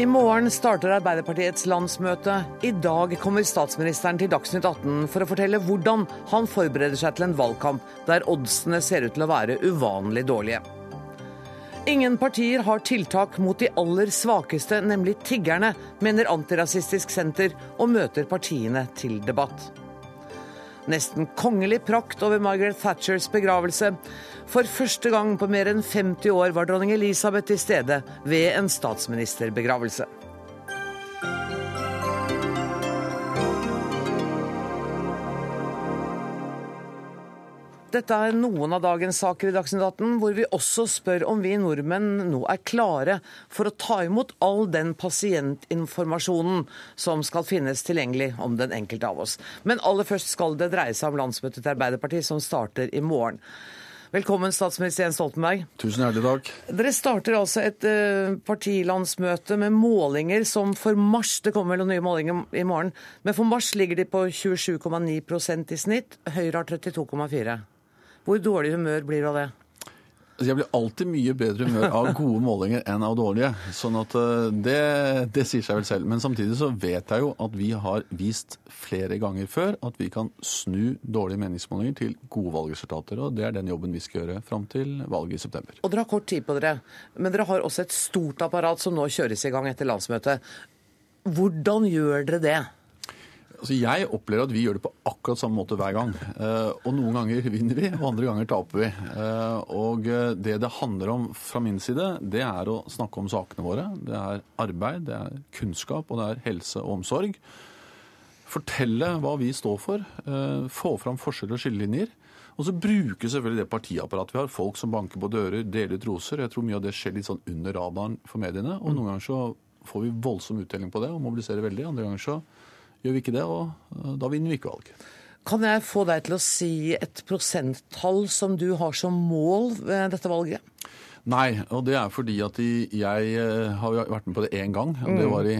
I morgen starter Arbeiderpartiets landsmøte. I dag kommer statsministeren til Dagsnytt 18 for å fortelle hvordan han forbereder seg til en valgkamp der oddsene ser ut til å være uvanlig dårlige. Ingen partier har tiltak mot de aller svakeste, nemlig tiggerne, mener Antirasistisk Senter, og møter partiene til debatt. Nesten kongelig prakt over Margaret Thatchers begravelse. For første gang på mer enn 50 år var dronning Elisabeth til stede ved en statsministerbegravelse. Dette er noen av dagens saker i Dagsnytt 18, hvor vi også spør om vi nordmenn nå er klare for å ta imot all den pasientinformasjonen som skal finnes tilgjengelig om den enkelte av oss. Men aller først skal det dreie seg om landsmøtet til Arbeiderpartiet, som starter i morgen. Velkommen, statsminister Jens Stoltenberg. Tusen hjertelig takk. Dere starter altså et uh, partilandsmøte med målinger som for mars Det kommer vel noen nye målinger i morgen. Men for mars ligger de på 27,9% i snitt. Høyre har 32,4. Hvor dårlig humør blir du av det? Altså, jeg blir alltid mye bedre humør av gode målinger enn av dårlige. sånn at det, det, sier seg vel selv. Men samtidig så vet jeg jo at vi har vist flere ganger før at vi kan snu dårlige meningsmålinger til gode valgresultater. Og det er den jobben vi skal gjøre fram til valget i september. Og dere har kort tid på dere. Men dere har også et stort apparat som nå kjøres i gang etter landsmøtet. Hvordan gjør dere det? Altså jeg opplever at vi gjør det på akkurat samme måte hver gang. Uh, og noen ganger vinner vi, og andre ganger taper vi. Uh, og det det handler om fra min side, det er å snakke om sakene våre. Det er arbeid, det er kunnskap, og det er helse og omsorg. Fortelle hva vi står for. Få fram forskjeller og skillelinjer. Og så bruke selvfølgelig det partiapparatet vi har. Folk som banker på dører, deler ut roser. Jeg tror mye av det skjer litt sånn under radaren for mediene. Og noen ganger så får vi voldsom uttelling på det og mobiliserer veldig. Andre ganger så Gjør vi ikke det, og da vinner vi ikke valget. Kan jeg få deg til å si et prosenttall som du har som mål ved dette valget? Nei, og det er fordi at jeg eh, har vært med på det én gang. og Det mm. var i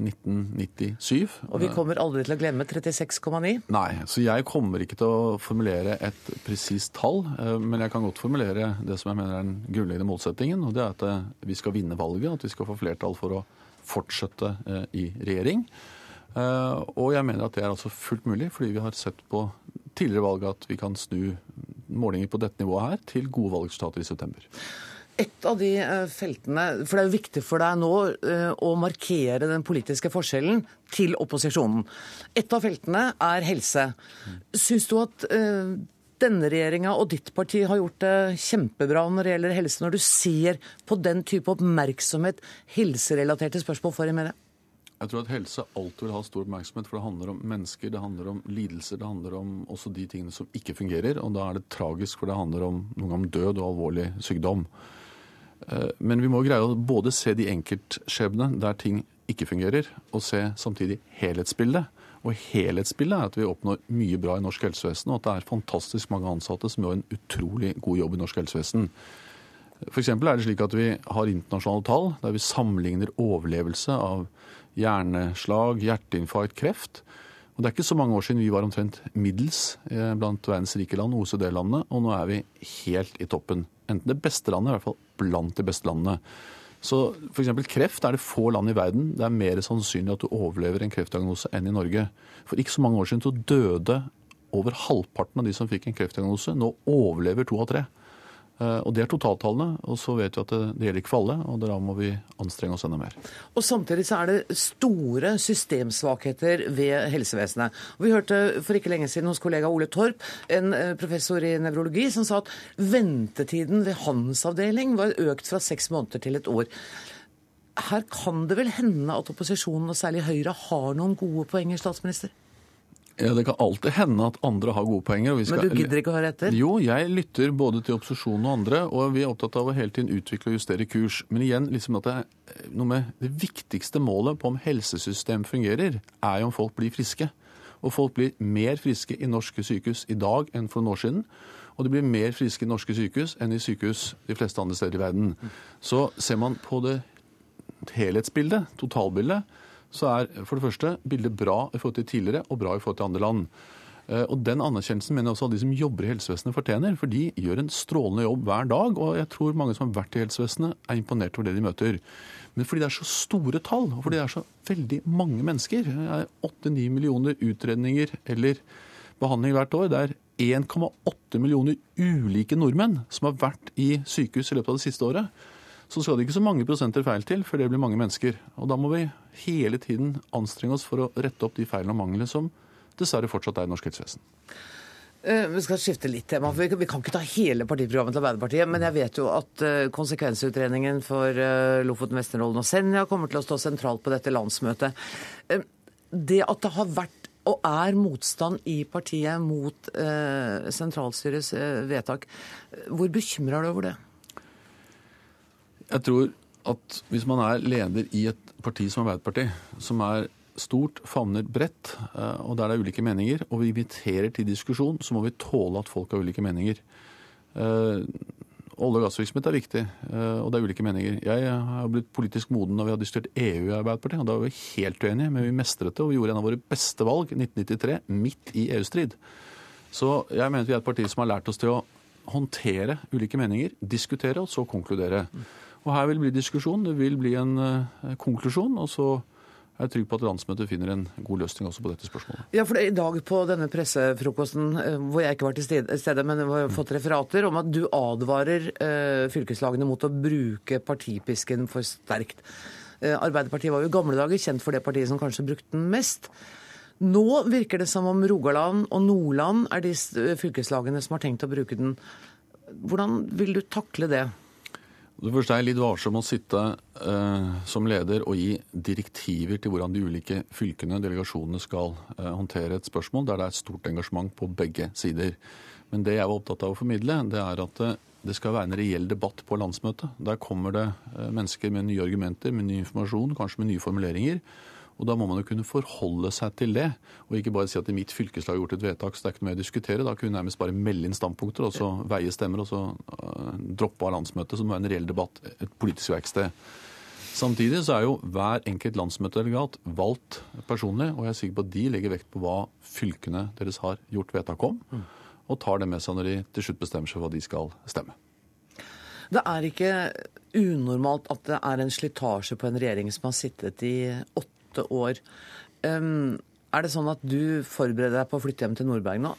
1997. Eh, og vi kommer aldri til å glemme 36,9? Nei, så jeg kommer ikke til å formulere et presist tall. Eh, men jeg kan godt formulere det som jeg mener er den grunnleggende motsetningen. Og det er at vi skal vinne valget, at vi skal få flertall for å fortsette i regjering. Eh, og jeg mener at det er altså fullt mulig, fordi vi har sett på tidligere valg at vi kan snu målinger på dette nivået her til gode valgresultater i september. Et av de eh, feltene, for Det er jo viktig for deg nå eh, å markere den politiske forskjellen til opposisjonen. Et av feltene er helse. Syns du at denne regjeringa og ditt parti har gjort det kjempebra når det gjelder helse, når du ser på den type oppmerksomhet helserelaterte spørsmål får i media? Jeg tror at helse alltid vil ha stor oppmerksomhet, for det handler om mennesker, det handler om lidelser, det handler om også de tingene som ikke fungerer. Og da er det tragisk, for det handler om noen ganger om død og alvorlig sykdom. Eh, men vi må greie å både se de enkeltskjebnene der ting ikke fungerer, og se samtidig helhetsbildet. Og helhetsbildet er at vi oppnår mye bra i norsk helsevesen, og at det er fantastisk mange ansatte som gjør en utrolig god jobb i norsk helsevesen. F.eks. er det slik at vi har internasjonale tall der vi sammenligner overlevelse av hjerneslag, hjerteinfarkt, kreft. Og Det er ikke så mange år siden vi var omtrent middels eh, blant verdens rike land, OECD-landene, og nå er vi helt i toppen. Enten det beste landet, i hvert fall blant de beste landene. Så f.eks. kreft er det få land i verden det er mer sannsynlig at du overlever en kreftdiagnose enn i Norge. For ikke så mange år siden så døde over halvparten av de som fikk en kreftdiagnose. Nå overlever to av tre. Eh, og Det er totaltallene. og Så vet vi at det, det gjelder ikke for alle, og da må vi anstrenge oss enda mer. Og Samtidig så er det store systemsvakheter ved helsevesenet. Vi hørte for ikke lenge siden hos kollega Ole Torp, en eh, professor i nevrologi, som sa at ventetiden ved hans avdeling var økt fra seks måneder til et år. Her kan det vel hende at opposisjonen, og særlig Høyre, har noen gode poenger, statsminister? Ja, Det kan alltid hende at andre har gode poenger. Skal... Men du gidder ikke å høre etter? Jo, jeg lytter både til opposisjonen og andre, og vi er opptatt av å hele tiden utvikle og justere kurs. Men igjen, liksom at det, er noe med det viktigste målet på om helsesystem fungerer, er jo om folk blir friske. Og folk blir mer friske i norske sykehus i dag enn for noen år siden. Og de blir mer friske i norske sykehus enn i sykehus de fleste andre steder i verden. Så ser man på det helhetsbildet, totalbildet, så er for det første bildet bra i forhold til tidligere og bra i forhold til andre land. Eh, og Den anerkjennelsen mener jeg også at de som jobber i helsevesenet fortjener. For de gjør en strålende jobb hver dag, og jeg tror mange som har vært i helsevesenet, er imponert over det de møter. Men fordi det er så store tall, og fordi det er så veldig mange mennesker, åtte-ni millioner utredninger eller behandlinger hvert år, det er 1,8 millioner ulike nordmenn som har vært i sykehus i løpet av det siste året, så skal det ikke så mange prosenter feil til før det blir mange mennesker. Og da må vi hele tiden anstrenge oss for å rette opp de feilene og manglene som dessverre fortsatt er i norsk helsevesen. Uh, vi skal skifte litt tema. for Vi kan ikke ta hele partiprogrammet til Arbeiderpartiet. Men jeg vet jo at uh, konsekvensutredningen for uh, Lofoten, Vesterålen og Senja kommer til å stå sentralt på dette landsmøtet. Det at det har vært og er motstand i partiet mot sentralstyrets vedtak, hvor bekymra er du over det? Jeg tror at hvis man er leder i et parti som Arbeiderpartiet, som er stort, favner bredt, eh, og der det er ulike meninger, og vi inviterer til diskusjon, så må vi tåle at folk har ulike meninger. Eh, olje- og gassvirksomhet er viktig, eh, og det er ulike meninger. Jeg har blitt politisk moden når vi har diskutert EU i Arbeiderpartiet, og da var vi helt uenige, men vi mestret det, og vi gjorde en av våre beste valg, 1993, midt i EU-strid. Så jeg mener at vi er et parti som har lært oss til å håndtere ulike meninger, diskutere og så konkludere. Og her vil det bli diskusjon, det vil bli en konklusjon, og så jeg er trygg på at landsmøtet finner en god løsning også på dette spørsmålet. Ja, for I dag på denne pressefrokosten, eh, hvor jeg ikke var til stede, men har fått referater om at du advarer eh, fylkeslagene mot å bruke partipisken for sterkt. Eh, Arbeiderpartiet var jo i gamle dager kjent for det partiet som kanskje brukte den mest. Nå virker det som om Rogaland og Nordland er de fylkeslagene som har tenkt å bruke den. Hvordan vil du takle det? Det første er litt varsom å sitte eh, som leder og gi direktiver til hvordan de ulike fylkene, delegasjonene, skal eh, håndtere et spørsmål der det er et stort engasjement på begge sider. Men det jeg var opptatt av å formidle, det er at eh, det skal være en reell debatt på landsmøtet. Der kommer det eh, mennesker med nye argumenter, med ny informasjon, kanskje med nye formuleringer. Og Da må man jo kunne forholde seg til det, og ikke bare si at i mitt fylkeslag har gjort et vedtak, så det er ikke noe mer å diskutere. Da kunne vi nærmest bare melde inn standpunkter, og så veie stemmer, og så uh, droppe av landsmøtet. Må være en reell debatt, et politisk verksted. Samtidig så er jo hver enkelt landsmøtedelegat valgt personlig, og jeg er sikker på at de legger vekt på hva fylkene deres har gjort vedtak om, og tar det med seg når de til slutt bestemmer seg for hva de skal stemme. Det er ikke unormalt at det er en slitasje på en regjering som har sittet i åtte åtte år. Um, er det sånn at du forbereder deg på å flytte hjem til Nordberg nå?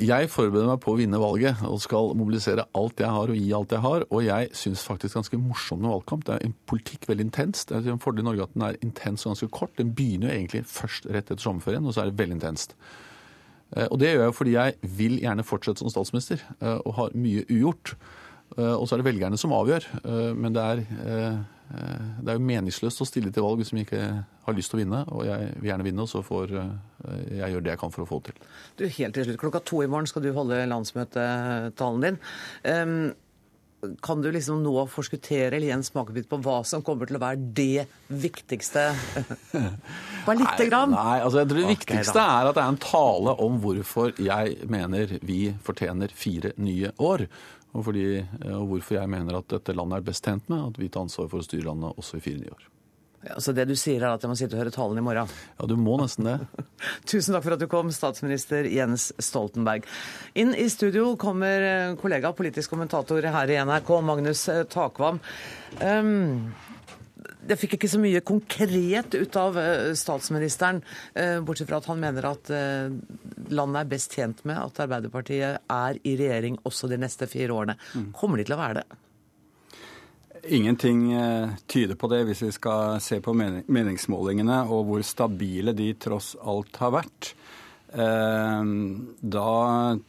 Jeg forbereder meg på å vinne valget og skal mobilisere alt jeg har og gi alt jeg har. Og jeg syns faktisk ganske morsomt med valgkamp. Det er en politikk veldig intenst. Det er en fordel i Norge at den er intens og ganske kort. Den begynner jo egentlig først rett etter sommerferien, og så er det veldig intenst. Eh, og det gjør jeg fordi jeg vil gjerne fortsette som statsminister eh, og har mye ugjort. Eh, og så er det velgerne som avgjør. Men det er det er jo meningsløst å stille til valg hvis vi ikke har lyst til å vinne. Og jeg vil gjerne vinne, og så får eh, jeg gjøre det jeg kan for å få det til. Du, Helt til slutt, klokka to i morgen skal du holde landsmøtetalen din. Um, kan du liksom nå forskuttere eller gi en smakebit på hva som kommer til å være det viktigste? Bare lite grann. Nei, altså jeg tror det viktigste da. er at det er en tale om hvorfor jeg mener vi fortjener fire nye år. Og, fordi, eh, og, hvorfor jeg mener at dette landet er best tjent med at vi tar ansvar for å styre landet også i fire nye år. Ja, så det du sier er at jeg må sitte og høre talen i morgen? Ja, du må nesten det. Tusen takk for at du kom, statsminister Jens Stoltenberg. Inn i studio kommer eh, kollega, politisk kommentator her i NRK, Magnus eh, Takvam. Um, jeg fikk ikke så mye konkret ut av eh, statsministeren, eh, bortsett fra at han mener at eh, landet er best tjent med at Arbeiderpartiet er i regjering også de neste fire årene. Mm. Kommer de til å være det? Ingenting tyder på det, hvis vi skal se på meningsmålingene og hvor stabile de tross alt har vært. Da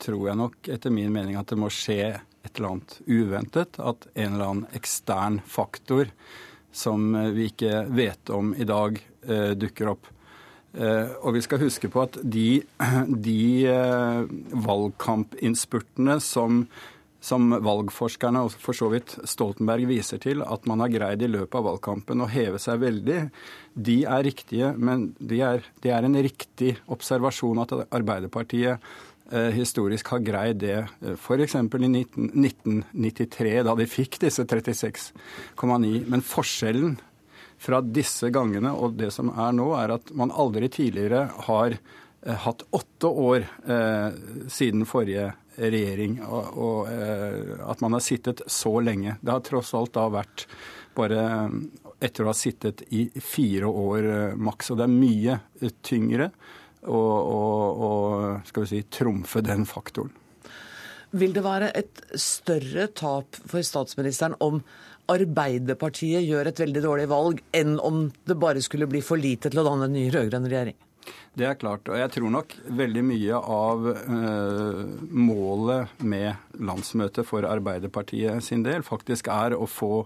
tror jeg nok, etter min mening, at det må skje et eller annet uventet. At en eller annen ekstern faktor som eh, vi ikke vet om i dag, eh, dukker opp. Eh, og vi skal huske på at de, de valgkampinnspurtene som, som valgforskerne og for så vidt Stoltenberg viser til, at man har greid i løpet av valgkampen å heve seg veldig, de er riktige. Men det er, de er en riktig observasjon at Arbeiderpartiet historisk har greid det. Eh, F.eks. i 19, 1993, da de fikk disse 36,9. Men forskjellen fra disse gangene og det som er nå, er at man aldri tidligere har eh, hatt åtte år eh, siden forrige regjering, og, og eh, at man har sittet så lenge. Det har tross alt da vært bare etter å ha sittet i fire år eh, maks. Og det er mye tyngre å, å skal vi si, trumfe den faktoren. Vil det være et større tap for statsministeren om Arbeiderpartiet gjør et veldig dårlig valg, enn om det bare skulle bli for lite til å danne en ny rød-grønn regjering? Det er klart. Og jeg tror nok veldig mye av eh, målet med landsmøtet for Arbeiderpartiet sin del faktisk er å få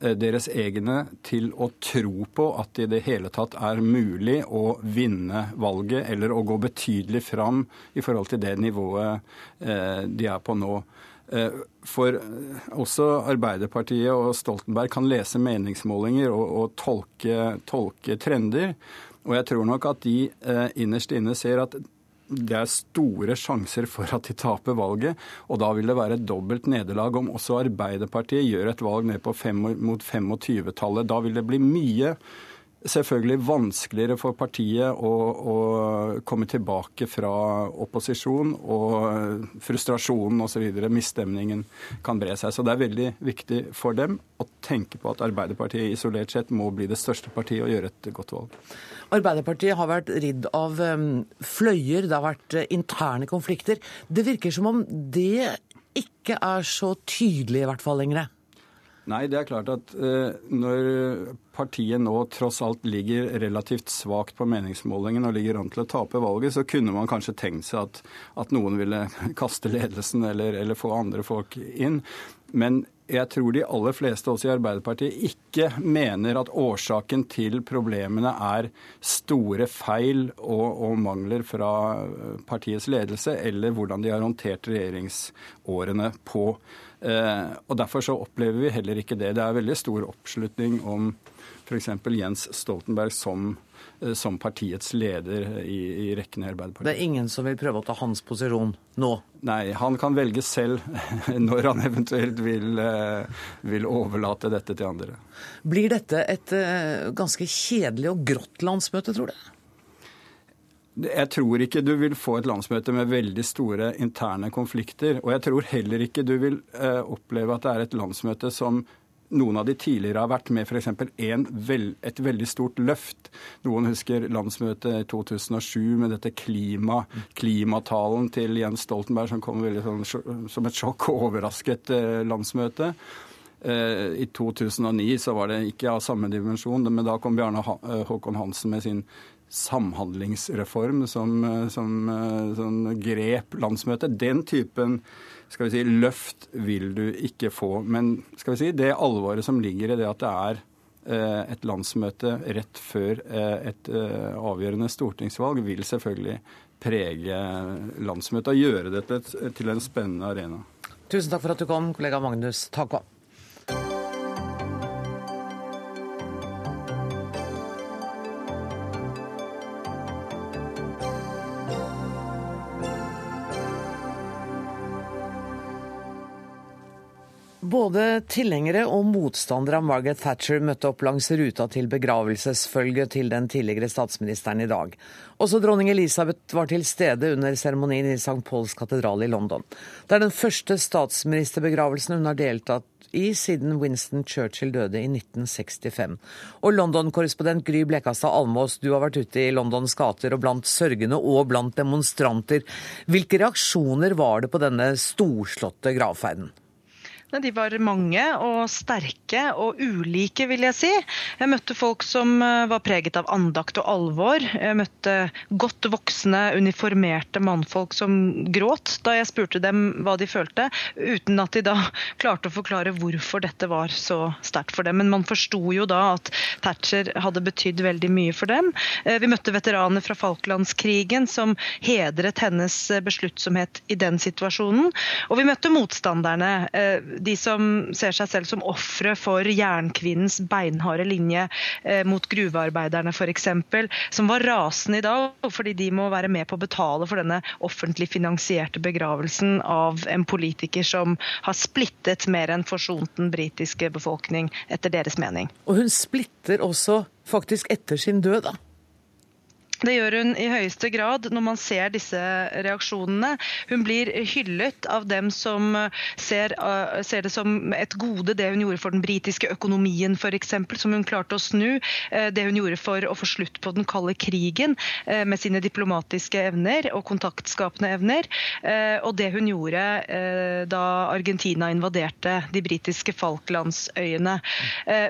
deres egne til å tro på at det i det hele tatt er mulig å vinne valget, eller å gå betydelig fram i forhold til det nivået eh, de er på nå. Eh, for også Arbeiderpartiet og Stoltenberg kan lese meningsmålinger og, og tolke, tolke trender. Og jeg tror nok at de eh, innerst inne ser at det er store sjanser for at de taper valget. Og da vil det være et dobbelt nederlag om også Arbeiderpartiet gjør et valg ned på fem, mot 25-tallet. Da vil det bli mye selvfølgelig vanskeligere for partiet å, å, komme tilbake fra opposisjon, og frustrasjonen osv., misstemningen, kan bre seg. Så det er veldig viktig for dem å tenke på at Arbeiderpartiet isolert sett må bli det største partiet og gjøre et godt valg. Arbeiderpartiet har vært ridd av fløyer, det har vært eh, interne konflikter. Det virker som om det ikke er så tydelig i hvert fall lenger. Nei, det er klart at eh, når partiet nå tross alt ligger relativt svakt på meningsmålingen og ligger an til å tape valget, så kunne man kanskje tenkt seg at, at noen ville kaste ledelsen eller, eller, få andre folk inn. Men jeg tror de aller fleste også i Arbeiderpartiet ikke mener at årsaken til problemene er store feil og, og, mangler fra partiets ledelse, eller hvordan de har håndtert regjeringsårene på. Eh, og Derfor så opplever vi heller ikke det. Det er veldig stor oppslutning om f.eks. Jens Stoltenberg som Eh, som partiets leder i, i rekken i Arbeiderpartiet. Det er ingen som vil prøve å ta hans posisjon nå? Nei, han kan velge selv når han eventuelt vil, eh, vil overlate dette til andre. Blir dette et ganske kjedelig og grått landsmøte, tror du? Jeg tror ikke du vil få et landsmøte med veldig store interne konflikter. Og jeg tror heller ikke du vil oppleve at det er et landsmøte som noen av de tidligere har vært med f.eks. Vel, et veldig stort løft. Noen husker landsmøtet i 2007 med dette klima, klimatalen til Jens Stoltenberg som kom veldig sånn, som et sjokk og overrasket eh, landsmøte. Eh, I 2009 så var det ikke av samme dimensjon, men da kom Bjarne eh, Håkon Hansen med sin samhandlingsreform som, som, som grep landsmøtet. Den typen skal vi si, løft vil du ikke få. Men skal vi si, det alvoret som ligger i det at det er eh, et landsmøte rett før eh, et eh, avgjørende stortingsvalg, vil selvfølgelig prege landsmøtet og gjøre dette til en spennende arena. Tusen takk for at du kom, kollega Magnus Takva. Både tilhengere og motstandere av Margaret Thatcher møtte opp langs ruta til begravelsesfølget til den tidligere statsministeren i dag. Også dronning Elisabeth var til stede under seremonien i St. Pauls katedral i London. Det er den første statsministerbegravelsen hun har deltatt i siden Winston Churchill døde i 1965. Og London-korrespondent Gry Blekastad Almås, du har vært ute i Londons gater og blant sørgende og blant demonstranter. Hvilke reaksjoner var det på denne storslåtte gravferden? De var mange og sterke og ulike, vil jeg si. Jeg møtte folk som eh, var preget av andakt og alvor. Jeg møtte godt voksne, uniformerte mannfolk som gråt da jeg spurte dem hva de følte, uten at de da klarte å forklare hvorfor dette var så sterkt for dem. Men man forsto jo da at Thatcher hadde betydd veldig mye for dem. Eh, vi møtte veteraner fra Falklandskrigen som hedret hennes besluttsomhet i den situasjonen. Og vi møtte motstanderne eh, de som ser seg selv som ofre for jernkvinnens beinharde linje eh, mot gruvearbeiderne f.eks., som var rasende i dag fordi de må være med på å betale for denne offentlig finansierte begravelsen av en politiker som har splittet mer enn forsont den britiske befolkning, etter deres mening. Og hun splitter også faktisk etter sin død, da? Det gjør hun i høyeste grad når man ser disse reaksjonene. Hun blir hyllet av dem som ser, uh, ser det som et gode, det hun gjorde for den britiske økonomien f.eks., som hun klarte å snu. Uh, det hun gjorde for å få slutt på den kalde krigen uh, med sine diplomatiske evner og kontaktskapende evner. Og det hun gjorde da Argentina invaderte de britiske Falklandsøyene.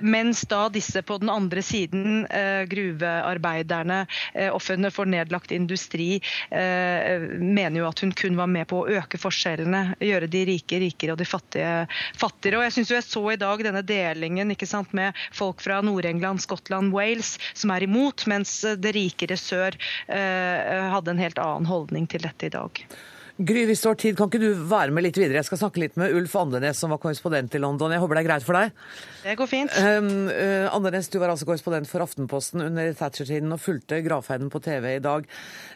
Mens da disse på den andre siden, gruvearbeiderne og ofrene for nedlagt industri eh, mener jo at hun kun var med på å øke forskjellene, gjøre de rike rikere og de fattige fattigere. Og Jeg syns jeg så i dag denne delingen sant, med folk fra Nord-England, Skottland, Wales som er imot, mens det rikere sør eh, hadde en helt annen holdning til dette i dag. Gry, hvis du har tid, kan ikke du være med litt videre? Jeg skal snakke litt med Ulf Andenes, som var korrespondent i London. Jeg håper det er greit for deg? Det går fint. Um, uh, Andenes, du var altså korrespondent for Aftenposten under Thatcher-tiden og fulgte gravferden på TV i dag.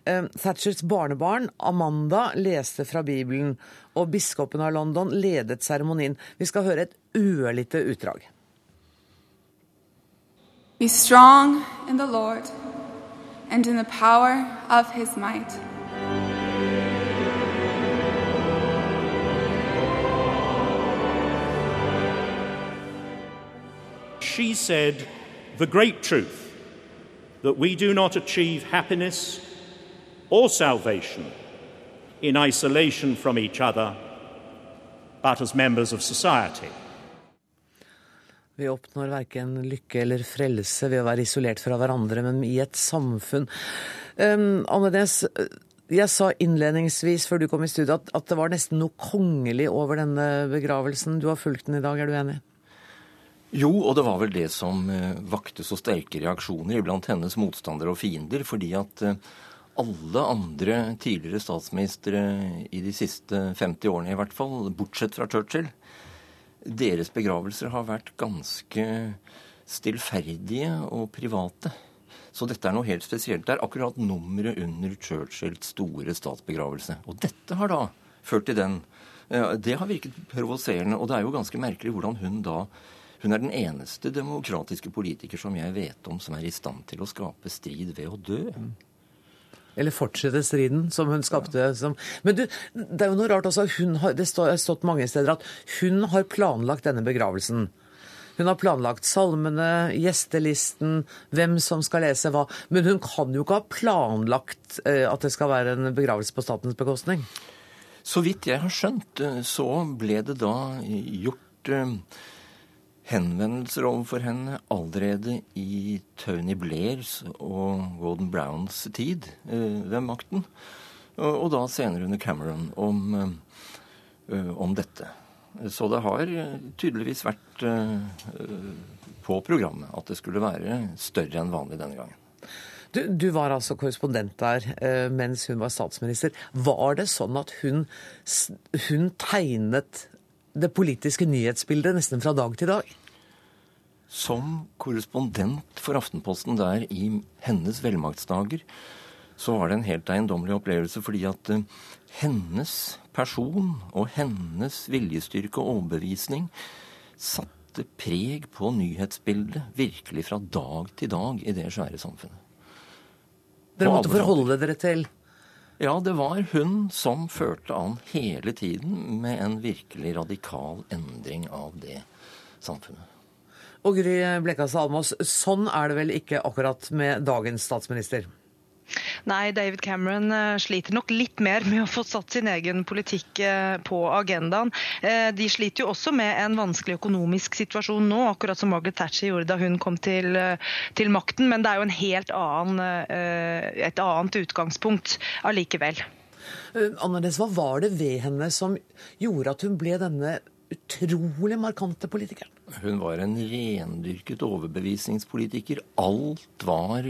Um, Thatchers barnebarn, Amanda, leste fra Bibelen, og biskopen av London ledet seremonien. Vi skal høre et ørlite utdrag. Be strong in the Lord and in the power of his might. She said the great truth that we do not achieve happiness or salvation in isolation from each other, but as members of society. Vi oppnår verken lykke eller frelse ved å være isolert fra hverandre, men i et samfunn. Um, Annenes, jeg sa innledningsvis før du kom i studio at, at det var nesten noe kongelig over denne begravelsen. Du har fulgt den i dag, er du enig? Jo, og det var vel det som eh, vakte så sterke reaksjoner iblant hennes motstandere og fiender. Fordi at eh, alle andre tidligere statsministre i de siste 50 årene i hvert fall, bortsett fra Churchill, deres begravelser har vært ganske stillferdige og private. Så dette er noe helt spesielt. Det er akkurat nummeret under Churchills store statsbegravelse. Og dette har da ført til den. Det har virket provoserende, og det er jo ganske merkelig hvordan hun da hun er den eneste demokratiske politiker som jeg vet om som er i stand til å skape strid ved å dø. Eller fortsette striden som hun skapte. Som... Men du, det er jo noe rart også. Har, det har stått mange steder at hun har planlagt denne begravelsen. Hun har planlagt salmene, gjestelisten, hvem som skal lese hva. Men hun kan jo ikke ha planlagt eh, at det skal være en begravelse på statens bekostning? Så vidt jeg har skjønt, eh, så ble det da gjort eh, henvendelser overfor henne allerede i Tony Blairs og Gordon Browns tid eh, ved makten. Og, da senere under Cameron om, eh, om, dette. Så det har tydeligvis vært eh, på programmet at det skulle være større enn vanlig denne gangen. Du, du, var altså korrespondent der mens hun var statsminister. Var det sånn at hun, hun tegnet det politiske nyhetsbildet nesten fra dag til dag? Som korrespondent for Aftenposten der i hennes velmaktsdager, så var det en helt eiendommelig opplevelse fordi at uh, hennes person og hennes viljestyrke og overbevisning satte preg på nyhetsbildet virkelig fra dag til dag i det svære samfunnet. Dere måtte forholde dere til ja, det var hun som førte an hele tiden med en virkelig radikal endring av det samfunnet. Og Gry Blekastad Almås, sånn er det vel ikke akkurat med dagens statsminister? Nei, David Cameron eh, sliter nok litt mer med å få satt sin egen politikk eh, på agendaen. Eh, de sliter jo også med en vanskelig økonomisk situasjon nå, akkurat som Margaret Thatcher gjorde da hun kom til, til makten. Men det er jo en helt annen, et annet utgangspunkt allikevel. Annerledes, hva var det ved henne som gjorde at hun ble denne utrolig markante politikeren? Hun var en rendyrket overbevisningspolitiker. Alt var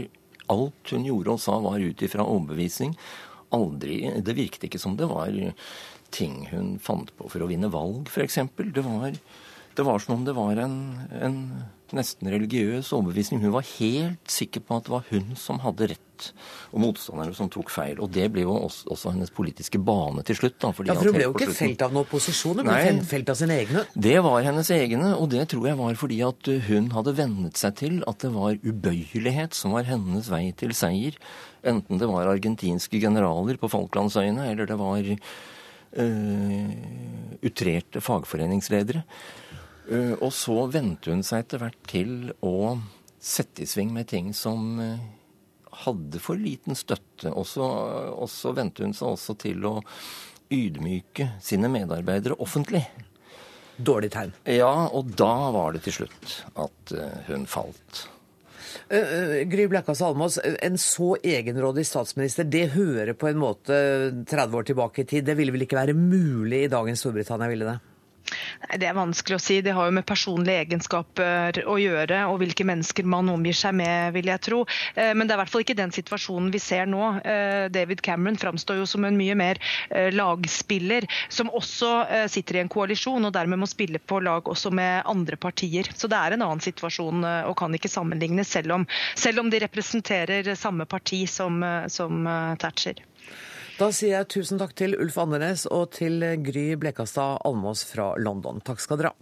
Alt hun gjorde og sa, var ut ifra overbevisning. Aldri, Det virket ikke som det var ting hun fant på for å vinne valg, f.eks. Det var Det var som om det var en, en nesten religiøs overbevisning. Hun var helt sikker på at det var hun som hadde rett, og motstanderne som tok feil. Og det ble jo også, også hennes politiske bane til slutt. Da, ja, For hun ble jo ikke felt av noen opposisjon, hun ble felt av sine egne? Det var hennes egne, og det tror jeg var fordi at hun hadde vennet seg til at det var ubøyelighet som var hennes vei til seier. Enten det var argentinske generaler på Falklandsøyene, eller det var øh, utrerte fagforeningsledere. Uh, og så vendte hun seg etter hvert til å sette i sving med ting som uh, hadde for liten støtte. Og så vendte hun seg også til å ydmyke sine medarbeidere offentlig. Dårlig tegn. Ja, og da var det til slutt at hun falt. Gry Blekkas Almås, en så egenrådig statsminister, det hører på en måte 30 år tilbake i tid. Det ville vel ikke være mulig i dagens Storbritannia, ville det? Det er vanskelig å si. Det har jo med personlige egenskaper å gjøre, og hvilke mennesker man omgir seg med, vil jeg tro. Eh, men det er i hvert fall ikke den situasjonen vi ser nå. Eh, David Cameron framstår jo som en mye mer eh, lagspiller, som også sitter i en koalisjon og dermed må spille på lag også med andre partier. Så det er en annen situasjon og kan ikke sammenlignes, selv om, selv om de representerer samme parti som, som Thatcher. Da sier jeg tusen takk til Ulf Andenes og til Gry Blekastad Almås fra London. Takk skal dere ha.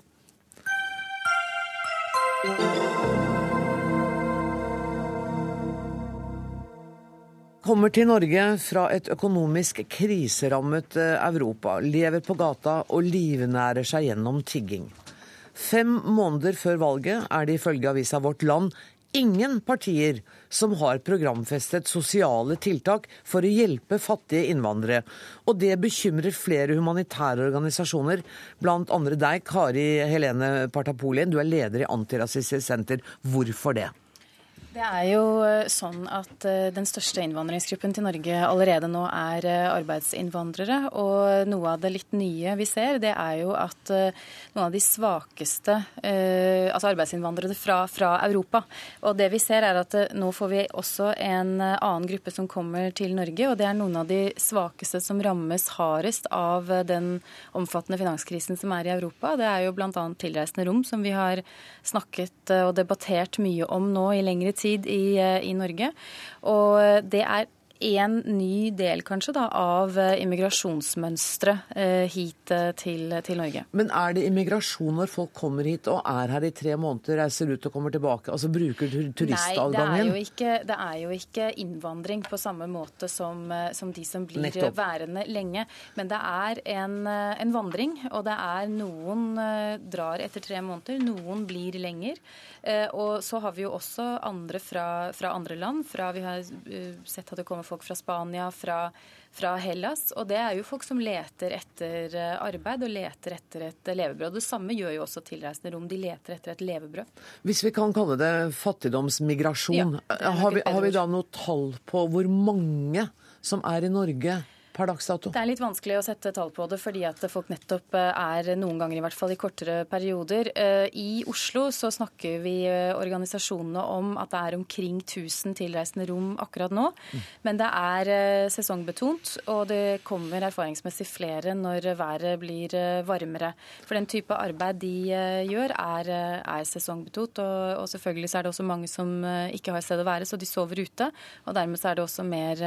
Kommer til Norge fra et økonomisk kriserammet eh, Europa, lever på gata og livnærer seg gjennom tigging. Fem måneder før valget er det ifølge avisa Vårt Land ingen partier som har programfestet sosiale tiltak for å hjelpe fattige innvandrere. Og det bekymrer flere humanitære organisasjoner, andre deg, Kari Helene Partapolien. Du er leder i Antirasistisk Senter. Hvorfor det? Det er jo eh, sånn at eh, den største innvandringsgruppen til Norge allerede nå er eh, arbeidsinnvandrere. Og noe av det litt nye vi ser, det er jo at noen av de svakeste altså arbeidsinnvandrere fra, fra Europa. Og det vi ser er at nå får vi også en annen gruppe som kommer til Norge. Og det er noen av de svakeste som rammes hardest av den omfattende finanskrisen som er i Europa. Det er jo bl.a. tilreisende rom, som vi har snakket og debattert mye om nå i lengre tid tid i, eh, i Norge. Og det er en ny del kanskje da, av eh, immigrasjonsmønsteret eh, hit eh, til, til, Norge. Men er det immigrasjon når folk kommer hit og er her i tre måneder, reiser ut og kommer tilbake? Altså bruker turistadgangen? Nei, det er, det er, jo ikke innvandring på samme måte som, som de som blir Nettopp. værende lenge. Men det er en, en, vandring, og det er noen drar etter tre måneder, noen blir lenger. Og så har vi jo også andre fra, fra andre land. Fra, vi har sett at det kommer folk fra Spania, fra, fra, Hellas. Og det er jo folk som leter etter eh, arbeid og leter etter et levebrød. Det samme gjør jo også tilreisende rom. De leter etter et levebrød. Hvis vi kan kalle det fattigdomsmigrasjon, ja, har, vi, har vi da noe tall på hvor mange som er i Norge? Per dags dato? Det er litt vanskelig å sette tall på det, fordi at folk nettopp eh, er noen ganger i hvert fall i kortere perioder. Eh, I Oslo så snakker vi eh, organisasjonene om at det er omkring 1000 tilreisende rom akkurat nå. Men det er sesongbetont, og det kommer erfaringsmessig flere når været blir varmere. For den type arbeid de gjør, er, er sesongbetont. Og, og, selvfølgelig så er det også mange som ikke har sted å være, så de sover ute. Og dermed så er det også mer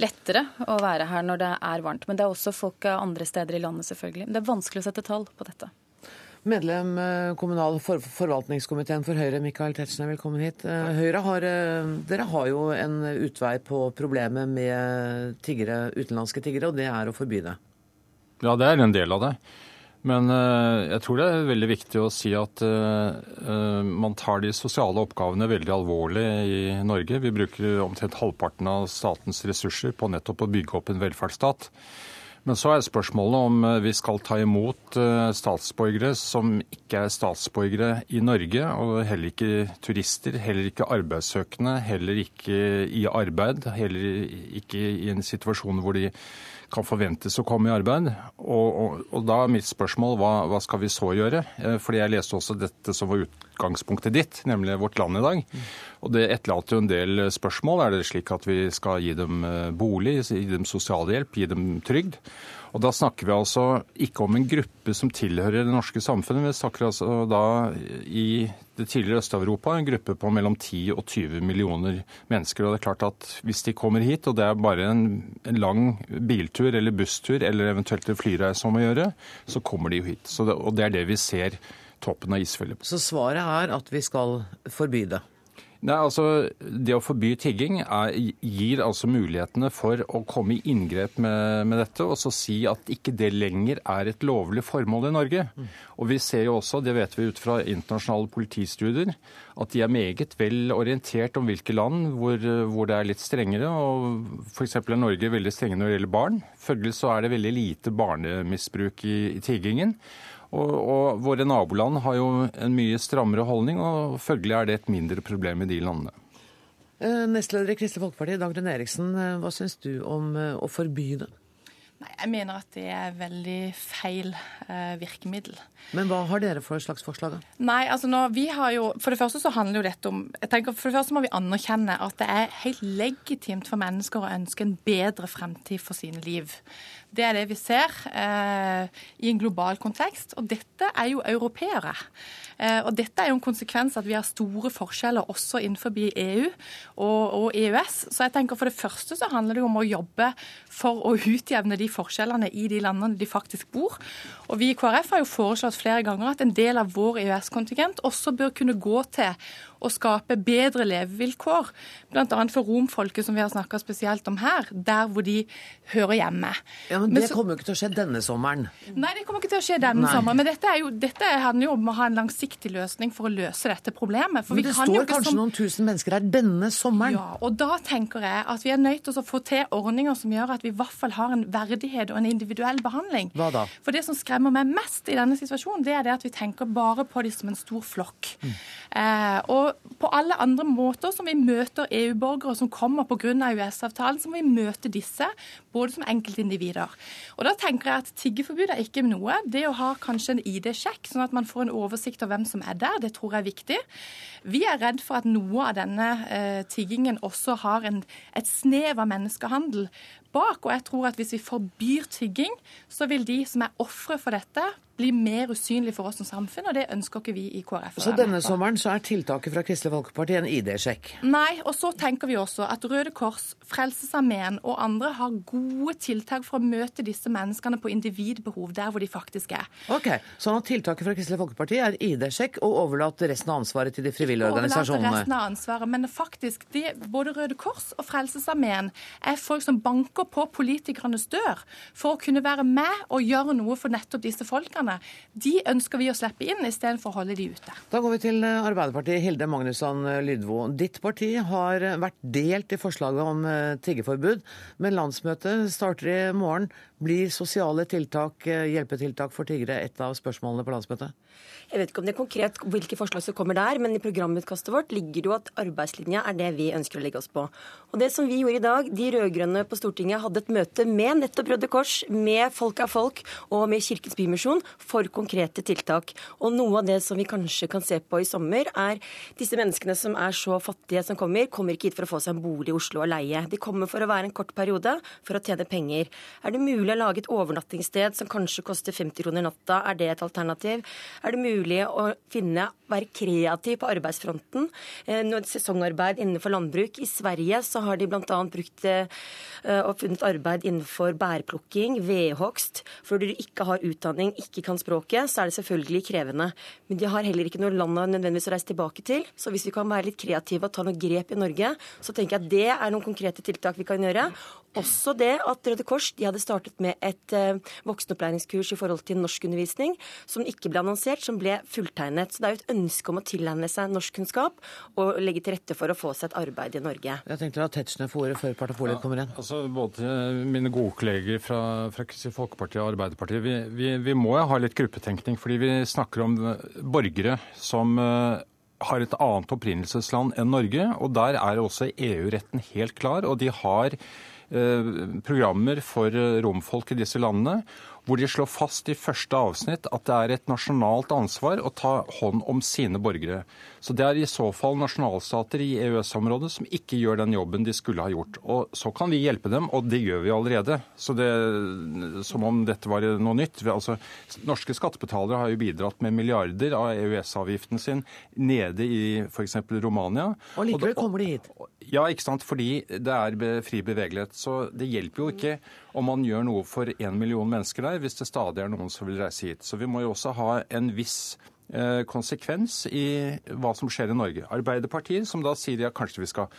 lettere å være her når det er varmt. Men det er også folk andre steder i landet, selvfølgelig. Det er vanskelig å sette tall på dette. Medlem kommunal- kommunal for forvaltningskomiteen for Høyre, Michael Tetzschner, velkommen hit. Eh, Høyre har, eh, dere har jo en utvei på problemet med tiggere, utenlandske tiggere, og det er å forby det. Ja, det er en del av det. Men eh, jeg tror det er veldig viktig å si at eh, eh, man tar de sosiale oppgavene veldig alvorlig i Norge. Vi bruker omtrent halvparten av statens ressurser på nettopp å bygge opp en velferdsstat. Men så er spørsmålet om vi skal ta imot statsborgere som ikke er statsborgere i Norge, og heller ikke turister, heller ikke arbeidssøkende, heller ikke i arbeid, heller ikke i en situasjon hvor de kan forventes å komme i arbeid. Og, og, og da er mitt spørsmål hva, hva, skal vi så gjøre? Eh, fordi jeg leste også dette som var utgangspunktet ditt, nemlig Vårt Land i dag. Og Det etterlater jo en del spørsmål. Er det slik at vi skal gi dem bolig, gi dem sosialhjelp, gi dem trygd? Og Da snakker vi altså ikke om en gruppe som tilhører det norske samfunnet. Vi snakker altså da i det tidligere Øst-Europa en gruppe på mellom 10 og 20 millioner mennesker. Og det er klart at Hvis de kommer hit, og det er bare en, lang biltur eller busstur eller eventuelt en flyreise om å gjøre, så kommer de jo hit. Det, og det er det vi ser toppen av isfjellet. Så svaret er at vi skal forby det? Nei, altså Det å forby tigging er, gir altså mulighetene for å komme i inngrep med, med, dette og så si at ikke det lenger er et lovlig formål i Norge. Mm. Og Vi ser jo også, det vet vi ut fra internasjonale politistudier, at de er meget vel orientert om hvilke land hvor, hvor det er litt strengere. og F.eks. er Norge veldig strenge når det gjelder barn. Følgelig så er det veldig lite barnemisbruk i, i tiggingen. Og, og, våre naboland har jo en mye strammere holdning, og følgelig er det et mindre problem i de landene. Eh, nestleder i Kristelig Folkeparti, Dagrun Eriksen, eh, hva syns du om eh, å forby det? Nei, Jeg mener at det er veldig feil eh, virkemiddel. Men hva har dere for slags forslag? Nei, altså nå, vi har jo, For det første så handler jo dette om jeg tenker For det første må vi anerkjenne at det er helt legitimt for mennesker å ønske en bedre fremtid for sine liv. Det er det vi ser eh, i en global kontekst. Og dette er jo europeere. Eh, og dette er jo en konsekvens at vi har store forskjeller også innenfor EU og, og, EØS. Så jeg tenker for det første så handler det jo om å jobbe for å utjevne de forskjellene i de landene de faktisk bor. Og vi i KrF har jo foreslått flere ganger at en del av vår EØS-kontingent også bør kunne gå til å skape bedre levevilkår, bl.a. for romfolket, som vi har snakka spesielt om her, der hvor de hører hjemme. Ja, Men det men så, kommer jo ikke til å skje denne sommeren? Nei, det kommer ikke til å skje denne Nei. sommeren. Men dette, jo, dette, handler jo om å ha en langsiktig løsning for å løse dette problemet. For men det står kanskje som... noen tusen mennesker her denne sommeren? Ja, og da tenker jeg at vi er nødt til å få til ordninger som gjør at vi i hvert fall har en verdighet og en individuell behandling. Hva da? For det som skremmer meg mest i denne situasjonen, det er det at vi tenker bare på dem som en stor flokk. Mm. Eh, og på alle andre måter som vi møter EU-borgere som kommer pga. EØS-avtalen, så må vi møte disse både som enkeltindivider. Og da tenker jeg at Tiggeforbud er ikke noe. Det å ha kanskje en ID-sjekk, sånn at man får en oversikt over hvem som er der, det tror jeg er viktig. Vi er redd for at noe av denne eh, tiggingen også har en, et snev av menneskehandel bak. Og jeg tror at hvis vi forbyr tigging, så vil de som er ofre for dette, bli mer usynlig for oss som samfunn, og det ønsker ikke vi i KrF. Så denne sommeren så er tiltaket fra Kristelig Folkeparti en ID-sjekk? Nei, og så tenker vi også at Røde Kors, Frelsesarmeen og andre har gode tiltak for å møte disse menneskene på individbehov der hvor de faktisk er. Ok, Sånn at tiltaket fra Kristelig Folkeparti er ID-sjekk og overlate resten av ansvaret til de frivillige organisasjonene? Overlate resten av ansvaret, men faktisk, de, både Røde Kors og Frelsesarmeen er folk som banker banker på politikernes dør for å kunne være med og gjøre noe for nettopp disse folkene. De ønsker vi å slippe inn, istedenfor å holde de ute. Da går vi til eh, Arbeiderpartiet. Hilde Magnusson eh, Lydvo. Ditt parti har eh, vært delt i forslaget om tiggeforbud, men landsmøtet starter i morgen. Blir sosiale tiltak, hjelpetiltak for tiggere et av spørsmålene på landsmøtet? Jeg vet ikke om det er konkret hvilke forslag som kommer der, men i programutkastet vårt ligger det jo at arbeidslinja er det vi ønsker å legge oss på. Og det som vi gjorde i dag, de rød-grønne på Stortinget hadde et møte med nettopp Røde Kors, med Folk er folk og med Kirkens Bymisjon for konkrete tiltak. Og noe av det som vi kanskje kan se på i sommer, er disse menneskene som er så fattige som kommer, kommer ikke hit for å få seg en bolig i Oslo og leie. De kommer for å være en kort periode for å tjene penger. Er det mulig å lage et overnattingssted som kanskje koster 50 kroner natta? Er det et alternativ? Er det mulig å finne, være kreativ på arbeidsfronten. Eh, sesongarbeid innenfor landbruk. I Sverige så har de bl.a. brukt eh, og funnet arbeid innenfor bærplukking, vedhogst. Før du ikke har utdanning, ikke kan språket, så er det selvfølgelig krevende. Men de har heller ikke noe land nødvendigvis å reise tilbake til. Så hvis vi kan være litt kreative og ta noen grep i Norge, så tenker jeg at det er noen konkrete tiltak vi kan gjøre. Også det at Røde Kors de hadde startet med et eh, voksenopplæringskurs i forhold til norskundervisning, som ikke ble annonsert, som ble fulltegnet. Så det er jo et ønske om å tilegne seg norskkunnskap og legge til rette for å få seg et arbeid i Norge. Jeg tenkte at Tetzschner får ordet før Partapoliet ja, kommer inn. Altså, både mine gode kolleger fra, fra Kristelig Folkeparti og Arbeiderpartiet, vi, vi, vi må jo ha litt gruppetenkning. Fordi vi snakker om borgere som uh, har et annet opprinnelsesland enn Norge. Og der er også EU-retten helt klar. og de har Eh, programmer for romfolk i disse landene hvor de slår fast i første avsnitt at det er et nasjonalt ansvar å ta hånd om sine borgere. Så det er i så fall nasjonalstater i EØS-området som ikke gjør den jobben de skulle ha gjort. Og så kan vi hjelpe dem, og det gjør vi allerede. Så det, som om dette var noe nytt. Altså, norske skattebetalere har jo bidratt med milliarder av EØS-avgiften sin nede i f.eks. Romania. Og likevel kommer de hit. Ja, ikke sant. Fordi det er fri bevegelighet. Så det hjelper jo ikke om man gjør noe for én million mennesker der, hvis det stadig er noen som vil reise hit. Så vi må jo også ha en viss konsekvens i hva som skjer i Norge. Arbeiderpartiet, som da sier ja, kanskje vi skal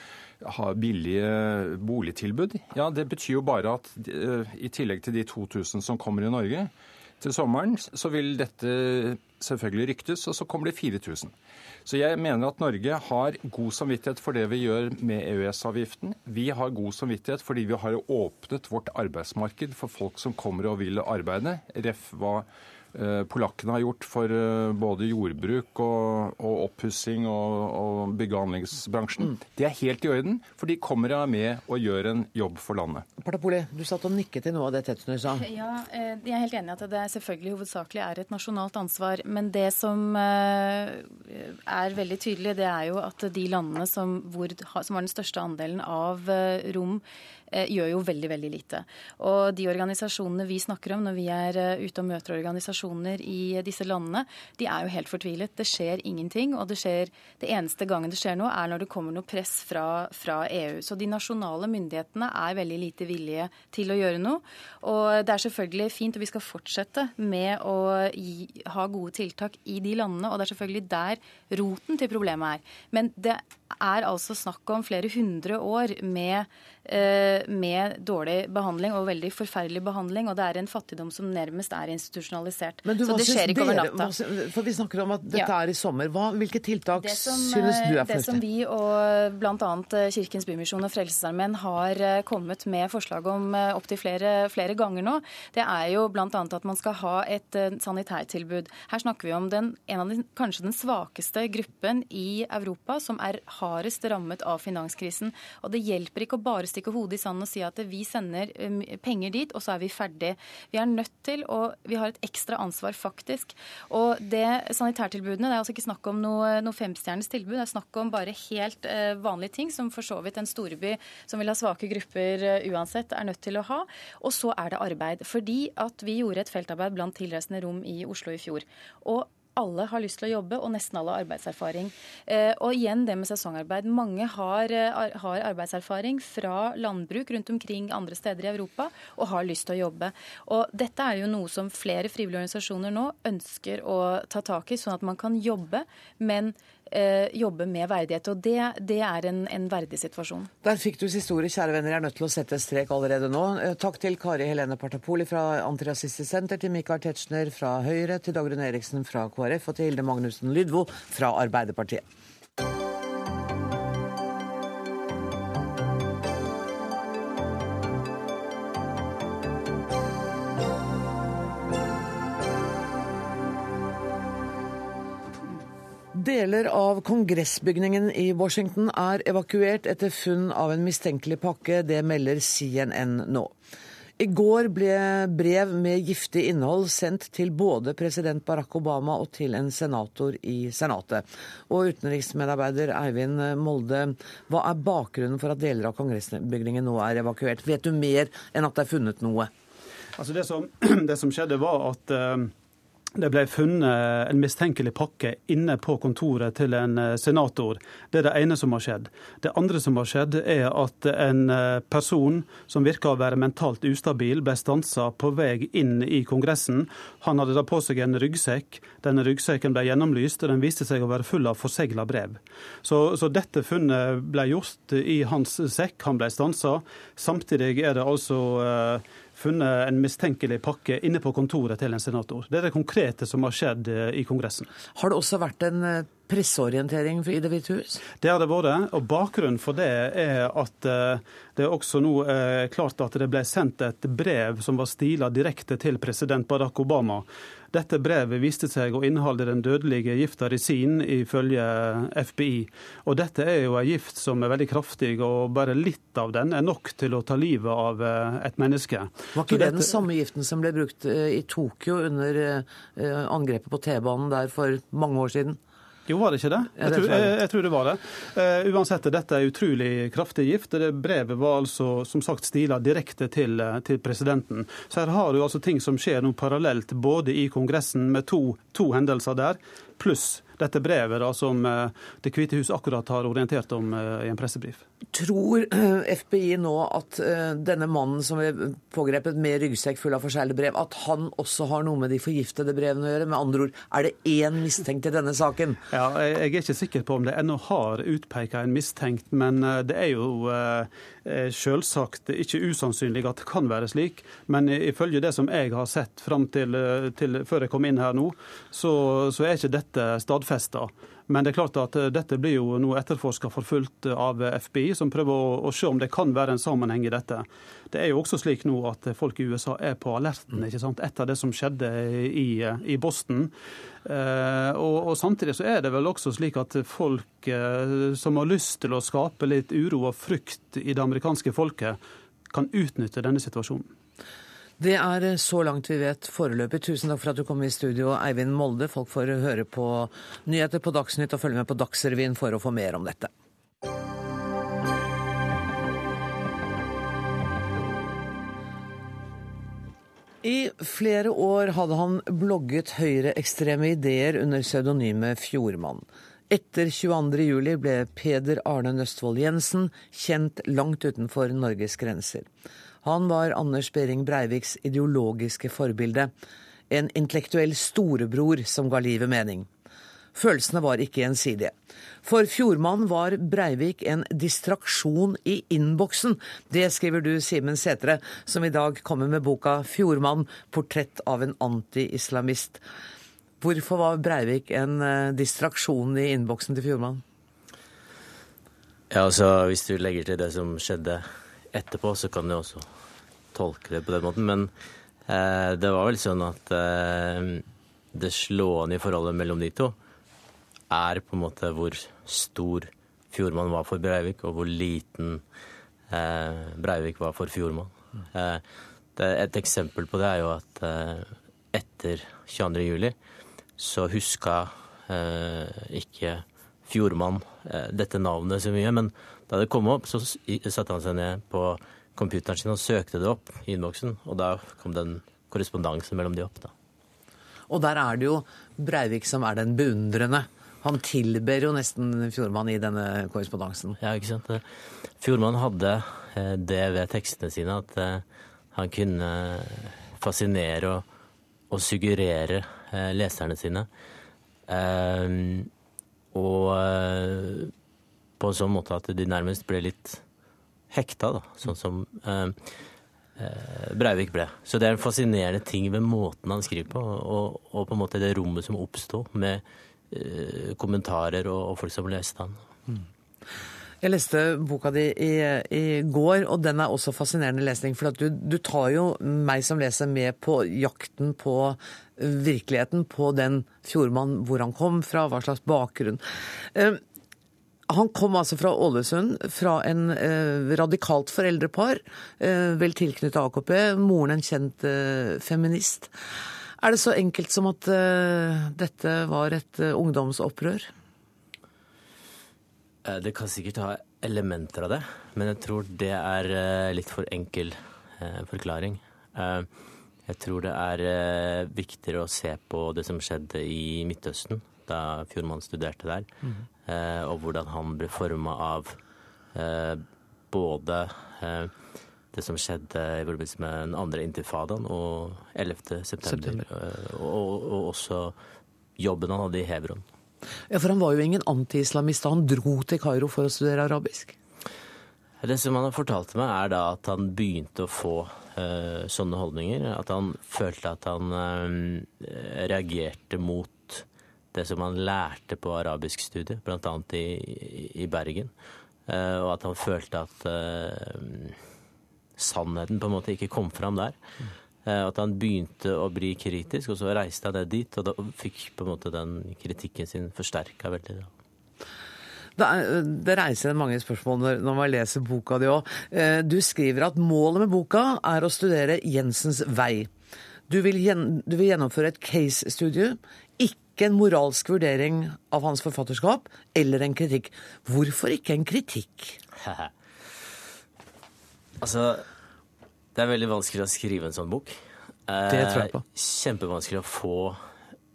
ha billige boligtilbud. Ja, det betyr jo bare at eh, i tillegg til de 2000 som kommer i Norge til sommeren, så vil dette selvfølgelig ryktes, og så kommer det 4000. Så jeg mener at Norge har god samvittighet for det vi gjør med EØS-avgiften. Vi har god samvittighet fordi vi har åpnet vårt arbeidsmarked for folk som kommer og vil arbeide. Ref hva Eh, polakkene har gjort for eh, både jordbruk og, og oppussing og, og bygge- og anleggsbransjen. Mm. Det er helt i orden, for de kommer med og gjør en jobb for landet. Partapoli, du satt og nikket til noe av det Tetzschner sa. Ja, eh, Jeg er helt enig i at det selvfølgelig hovedsakelig er et nasjonalt ansvar. Men det som er veldig tydelig, det er jo at de landene som, hvor, som har den største andelen av rom Eh, gjør jo veldig, veldig lite. Og de organisasjonene vi snakker om når vi er eh, ute og møter organisasjoner i disse landene, de er jo helt fortvilet. Det skjer ingenting. Og det, skjer, det eneste gangen det skjer noe, er når det kommer noe press fra, fra EU. Så de nasjonale myndighetene er veldig lite villige til å gjøre noe. Og det er selvfølgelig fint, og vi skal fortsette med å gi, ha gode tiltak i de landene. Og det er selvfølgelig der roten til problemet er. Men det er altså snakk om flere hundre år med Eh, med dårlig behandling og veldig forferdelig behandling. Og det er en fattigdom som nærmest er institusjonalisert. Men du, så det skjer ikke over natta. For vi snakker om at dette ja. er i sommer. Hva, hvilke tiltak som, synes du er fornuftig? Det som vi og bl.a. Eh, Kirkens Bymisjon og Frelsesarmeen har eh, kommet med forslag om opptil flere, flere ganger nå, det er jo bl.a. at man skal ha et sanitærtilbud. Her snakker vi om den, en av den, kanskje den svakeste gruppen i Europa som er hardest rammet av finanskrisen. Og det hjelper ikke å bare stikke hodet i sanden og si at vi sender um, penger dit, og så er vi ferdig. Vi er nødt til, og vi har et ekstra ansvar, faktisk. Og det sanitærtilbudene, det er altså ikke snakk om noe, noe femstjerners tilbud, det er snakk om bare helt uh, vanlige ting, som for så vidt en storby som vil ha svake grupper uh, uansett, er nødt til å ha. Og så er det arbeid. Fordi at vi gjorde et feltarbeid blant tilreisende rom i Oslo i fjor. Og alle har lyst til å jobbe, og nesten alle har arbeidserfaring. Eh, og igjen det med sesongarbeid. Mange har, eh, har, arbeidserfaring fra landbruk rundt omkring andre steder i Europa og har lyst til å jobbe. Og dette er jo noe som flere frivillige organisasjoner nå ønsker å ta tak i, sånn at man kan jobbe, men jobbe med verdighet. Og det, det er en, en, verdig situasjon. Der fikk du siste ordet, kjære venner. Jeg er nødt til å sette strek allerede nå. Eh, takk til Kari Helene Partapoli fra Antirasistisk Senter, til Mikael Tetzschner fra Høyre, til Dagrun Eriksen fra KrF og til Hilde Magnussen Lydvo fra Arbeiderpartiet. Deler av kongressbygningen i Washington er evakuert etter funn av en mistenkelig pakke. Det melder CNN nå. I går ble brev med giftig innhold sendt til både president Barack Obama og til en senator i Senatet. Og utenriksmedarbeider Eivind Molde, hva er bakgrunnen for at deler av kongressbygningen nå er evakuert? Vet du mer enn at det er funnet noe? Altså det, som, det som skjedde, var at uh det ble funnet en mistenkelig pakke inne på kontoret til en eh, senator. Det er det ene som har skjedd. Det andre som har skjedd, er at en eh, person som virka å være mentalt ustabil, ble stansa på vei inn i Kongressen. Han hadde da på seg en ryggsekk. Denne ryggsekken ble gjennomlyst, og den viste seg å være full av forsegla brev. Så, så, dette funnet ble gjort i hans sekk. Han ble stansa. Samtidig er det altså uh, funnet en mistenkelig pakke inne på kontoret til en senator. Det er det konkrete som har skjedd eh, i Kongressen. Har det også vært en eh, presseorientering i Det hvite hus? Det har det vært. og Bakgrunnen for det er at eh, det er også nå klart at det ble sendt et brev som var stila direkte til president Barack Obama. Dette brevet viste seg å inneholde den dødelige gifta resin, ifølge FBI. Og dette er jo ei gift som er veldig kraftig, og bare litt av den er nok til å ta livet av eh, et menneske. Var ikke det den samme giften som ble brukt i Tokyo under angrepet på T-banen der for mange år siden? Jo, var det ikke det? Jeg tror, jeg, jeg tror det var det. Uh, uansett, dette er utrolig kraftig gift. Det brevet var altså som sagt stila direkte til, eh, til, presidenten. Så her har du altså ting som skjer nå parallelt, både i Kongressen med to, to hendelser der, pluss dette brevet da, som eh, Det hvite hus akkurat har orientert om i en pressebrief. Tror FBI nå at denne mannen som er pågrepet med ryggsekk full av forseglede brev, at han også har noe med de forgiftede brevene å gjøre? Med andre ord, er det én mistenkt i denne saken? Ja, Jeg er ikke sikker på om det ennå har utpeka en mistenkt, men det er jo selvsagt ikke usannsynlig at det kan være slik. Men ifølge det som jeg har sett fram til, til før jeg kom inn her nå, så, så er ikke dette stadfesta. Men det er klart at dette blir jo nå etterforska forfulgt av FBI, som prøver å, å, se om det kan være en sammenheng i dette. Det er jo også slik nå at folk i USA er på alerten ikke sant? etter det som skjedde i, i Boston. Eh, og, og, Samtidig så er det vel også slik at folk eh, som har lyst til å skape litt uro og frykt i det amerikanske folket, kan utnytte denne situasjonen. Det er så langt vi vet foreløpig. Tusen takk for at du kom i studio, Eivind Molde. Folk får høre på nyheter på Dagsnytt og følge med på Dagsrevyen for å få mer om dette. I flere år hadde han blogget høyreekstreme ideer under pseudonymet Fjordmann. Etter 22.07 ble Peder Arne Nøstvold Jensen kjent langt utenfor Norges grenser. Han var Anders Behring Breiviks ideologiske forbilde. En intellektuell storebror som ga livet mening. Følelsene var ikke gjensidige. For Fjordmann var Breivik en distraksjon i innboksen. Det skriver du, Simen Setre, som i dag kommer med boka 'Fjordmann portrett av en anti-islamist'. Hvorfor var Breivik en eh, distraksjon i innboksen til Fjordmann? Ja, altså Hvis du legger til det som skjedde etterpå, så kan du også tolke det på den måten. Men eh, det var vel sånn at eh, det slående i forholdet mellom de to er på en måte hvor stor Fjordmann var for Breivik, og hvor liten eh, Breivik var for Fjordmann. Eh, et eksempel på det er jo at eh, etter 22. juli så huska eh, Fjordmann dette navnet så mye, men da det kom opp, så satte han seg ned på computeren sin og søkte det opp i innboksen, og da kom den korrespondansen mellom de opp. da. Og der er det jo Breivik som er den beundrende. Han tilber jo nesten Fjordmann i denne korrespondansen. Ja, ikke sant. Fjordmann hadde eh, det ved tekstene sine at eh, han kunne fascinere og, og suggerere eh, leserne sine. Og på en sånn måte at de nærmest ble litt hekta, da, sånn som eh, eh, Breivik ble. Så det er en fascinerende ting ved måten han skriver på, og, og på en måte det rommet som oppsto med eh, kommentarer og, og, folk som leste han. Mm. Jeg leste boka di i, i, går, og den er også fascinerende lesning. For du, du, tar jo meg som leser med på jakten på virkeligheten, på den fjordmannen, hvor han kom fra, hva slags bakgrunn. Eh, han kom altså fra Ålesund, fra en eh, radikalt foreldrepar, eh, vel tilknyttet AKP. Moren en kjent eh, feminist. Er det så enkelt som at eh, dette var et eh, ungdomsopprør? Eh, det kan sikkert ha elementer av det, men jeg tror det er litt for enkel forklaring. Jeg tror det er viktigere å se på det som skjedde i Midtøsten da Fjordmann studerte der, mm. eh, og hvordan han ble forma av eh, både eh, det som skjedde i forbindelse med den andre intifadaen og 11. september, september. Eh, og, og, også jobben han hadde i Hebron. Ja, For han var jo ingen antiislamist da han dro til Kairo for å studere arabisk? Det som han har fortalt meg, er da at han begynte å få uh, sånne holdninger. At han følte at han uh, reagerte mot det som han lærte på arabisk studie, bl.a. I, i Bergen. Uh, og at han følte at sannheten på en måte ikke kom fram der. Uh, at han begynte å bli kritisk, og så reiste han ned dit, og da fikk på en måte den kritikken sin forsterka veldig. Det, er, det, reiser mange spørsmål når, når man leser boka di òg. Du skriver at målet med boka er å studere Jensens vei. Du vil, gjen, du vil gjennomføre et case-studie, ikke en moralsk vurdering av hans forfatterskap eller en kritikk. Hvorfor ikke en kritikk? altså, det er veldig vanskelig å skrive en sånn bok. Det tror jeg på. Eh, kjempevanskelig å få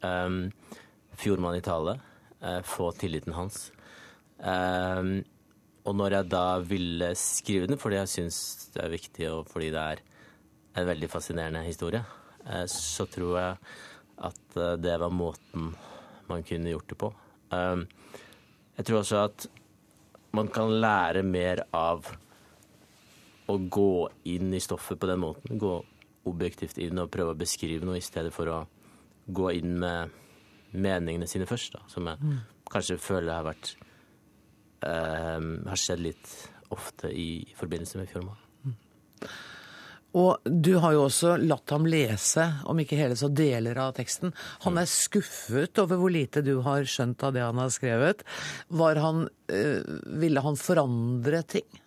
um, Fjordmann i tale. Uh, få tilliten hans. Um, og når jeg da ville skrive den, fordi jeg syns det er viktig, og fordi det er en veldig fascinerende historie, uh, så tror jeg at uh, det var måten man kunne gjort det på. Um, jeg tror også at man kan lære mer av å gå inn i stoffet på den måten. Gå objektivt inn og prøve å beskrive noe i stedet for å gå inn med meningene sine først, da, som jeg mm. kanskje føler har vært eh, har skjedd litt ofte i, forbindelse med Fjordmann. Mm. Og du har jo også latt ham lese, om ikke hele, så deler av teksten. Han er skuffet over hvor lite du har skjønt av det han har skrevet. Han, øh, ville han forandre ting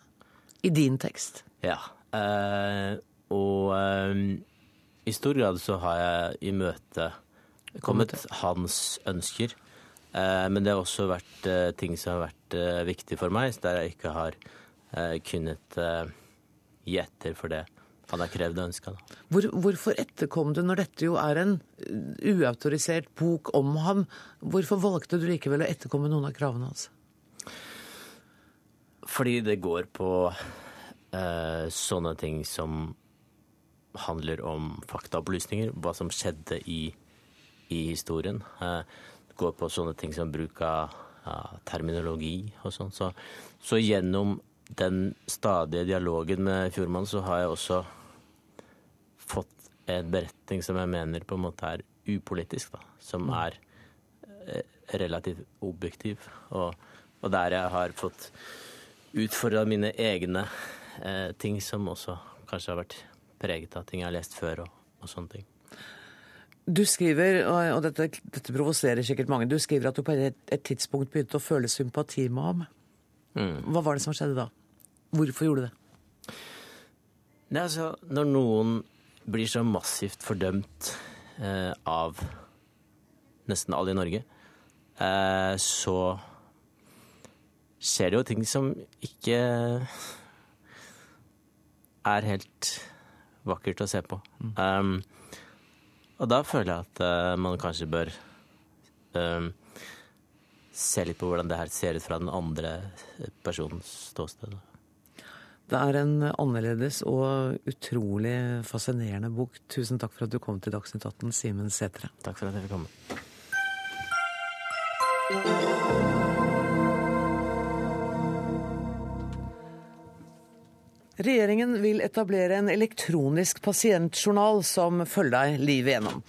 i din tekst? Ja. Eh, og eh, i stor grad så har jeg i møte kommet hans ønsker. Eh, men det har også vært eh, ting som har vært eh, viktig for meg, der jeg ikke har kunnet gi etter for det han har krevd og ønska. Hvor, hvorfor etterkom du, når dette jo er en uautorisert bok om ham, hvorfor valgte du likevel å etterkomme noen av kravene hans? Fordi det går på uh, sånne ting som handler om faktaopplysninger, hva som skjedde i, i historien. Uh, går på sånne ting som bruk av terminologi og sånn. Så, så gjennom den stadige dialogen med Fjordmann så har jeg også fått en beretning som jeg mener på en måte er upolitisk, da. Som mm. er eh, relativt objektiv. Og, og der jeg har fått utfordra mine egne eh, ting som også kanskje har vært preget av ting jeg har lest før og, og sånne ting. Du skriver, og dette, dette, provoserer sikkert mange, du skriver at du på et, et tidspunkt begynte å føle sympati med ham. Mm. Hva var det som skjedde da? Hvorfor gjorde du det? Nei, altså, Når noen blir så massivt fordømt eh, av nesten alle i Norge, eh, så skjer det jo ting som ikke er helt vakkert å se på. Um, og da føler jeg at uh, man kanskje bør um, se litt på hvordan det her ser ut fra den andre personens ståsted. Det er en annerledes og utrolig fascinerende bok. Tusen takk for at du kom til Dagsnytt 18, Simen Sætre. Takk for at jeg fikk komme. Regjeringen vil etablere en elektronisk pasientjournal som følger deg livet igjennom.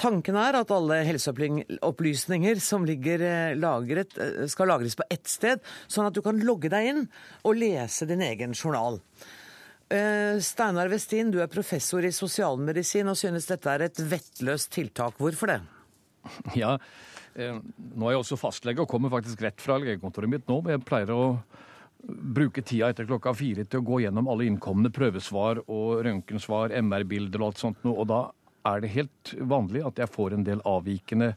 Tanken er at alle helseopplysninger som ligger eh, lagret, eh, skal lagres på ett sted, sånn at du kan logge deg inn og lese din egen journal. Eh, Steinar Westin, du er professor i sosialmedisin og synes dette er et vettløst tiltak. Hvorfor det? Ja, nå er jeg også fastlege og kommer faktisk rett fra legekontoret mitt nå. men Jeg pleier å bruke tida etter klokka fire til å gå gjennom alle innkomne prøvesvar og røntgensvar, MR-bilder og alt sånt noe. Og da er det helt vanlig at jeg får en del avvikende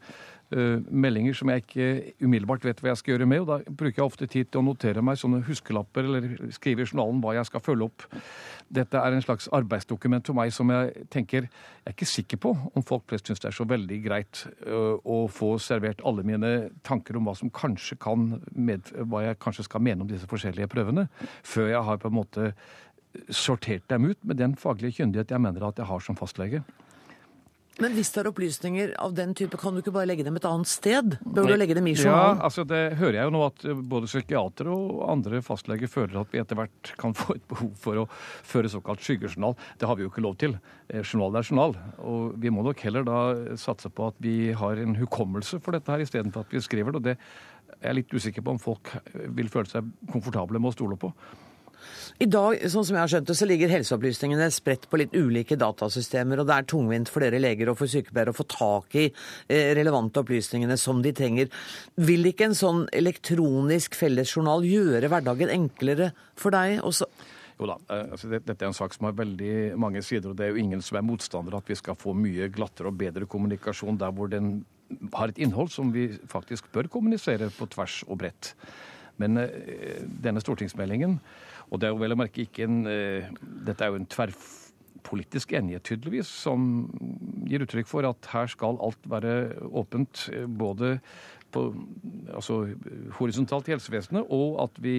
meldinger som jeg ikke umiddelbart vet hva jeg skal gjøre med. og Da bruker jeg ofte tid til å notere meg sånne huskelapper eller skrive i journalen hva jeg skal følge opp. Dette er en slags arbeidsdokument for meg som jeg tenker Jeg er ikke sikker på om folk flest syns det er så veldig greit uh, å få servert alle mine tanker om hva som kanskje kan med, hva jeg kanskje skal mene om disse forskjellige prøvene, før jeg har på en måte sortert dem ut med den faglige kyndighet jeg mener at jeg har som fastlege. Men hvis det er opplysninger av den type, kan du ikke bare legge dem et annet sted? Bør du legge dem i journalen? Ja, altså det hører jeg jo nå at både psykiatere og andre fastleger føler at vi etter hvert kan få et behov for å føre såkalt skyggejournal. Det har vi jo ikke lov til. Eh, journal er journal. Og vi må nok heller da satse på at vi har en hukommelse for dette her, istedenfor at vi skriver det. Og det er jeg litt usikker på om folk vil føle seg komfortable med å stole på. I dag sånn som jeg har skjønt det, så ligger helseopplysningene spredt på litt ulike datasystemer, og det er tungvint for dere leger og for sykepleiere å få tak i eh, relevante opplysningene som de trenger. Vil ikke en sånn elektronisk fellesjournal gjøre hverdagen enklere for deg også? Jo da, eh, altså Dette er en sak som har veldig mange sider, og det er jo ingen som er motstander at vi skal få mye glattere og bedre kommunikasjon der hvor den har et innhold som vi faktisk bør kommunisere på tvers og bredt. Men denne stortingsmeldingen og det er jo vel å merke ikke en eh, Dette er jo en tverrpolitisk enighet, tydeligvis, som gir uttrykk for at her skal alt være åpent. Eh, både på, altså, horisontalt i helsevesenet, og at vi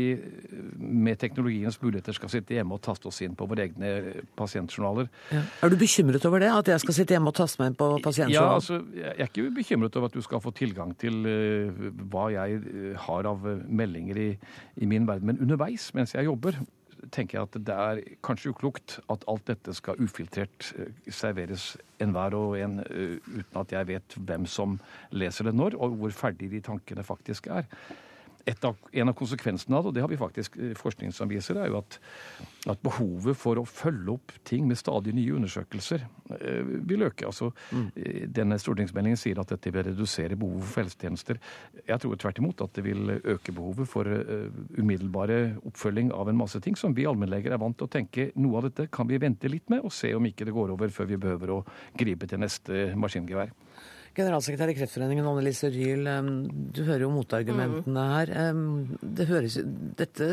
med teknologiens muligheter skal sitte hjemme og taste oss inn på våre egne pasientjournaler. Ja. Er du bekymret over det? At jeg skal sitte hjemme og taste meg inn på pasientjournalen? Ja, altså, Jeg er ikke bekymret over at du skal få tilgang til uh, hva jeg uh, har av meldinger i, i min verden. Men underveis, mens jeg jobber, tenker jeg at det er kanskje uklokt at alt dette skal ufiltrert eh, serveres enhver og en eh, uten at jeg vet hvem som leser det når, og hvor ferdig de tankene faktisk er av, en av konsekvensene av det, og det har vi faktisk eh, forskning som viser, er jo at, at, behovet for å følge opp ting med stadig nye undersøkelser eh, vil øke. Altså, mm. Eh, denne stortingsmeldingen sier at dette vil redusere behovet for helsetjenester. Jeg tror tvert imot at det vil øke behovet for umiddelbare oppfølging av en masse ting som vi allmennleger er vant til å tenke noe av dette kan vi vente litt med og se om ikke det går over før vi behøver å gripe til neste maskingevær. Generalsekretær i Kreftforeningen, Anne Lise Ryel. Du hører jo motargumentene her. Det høres, dette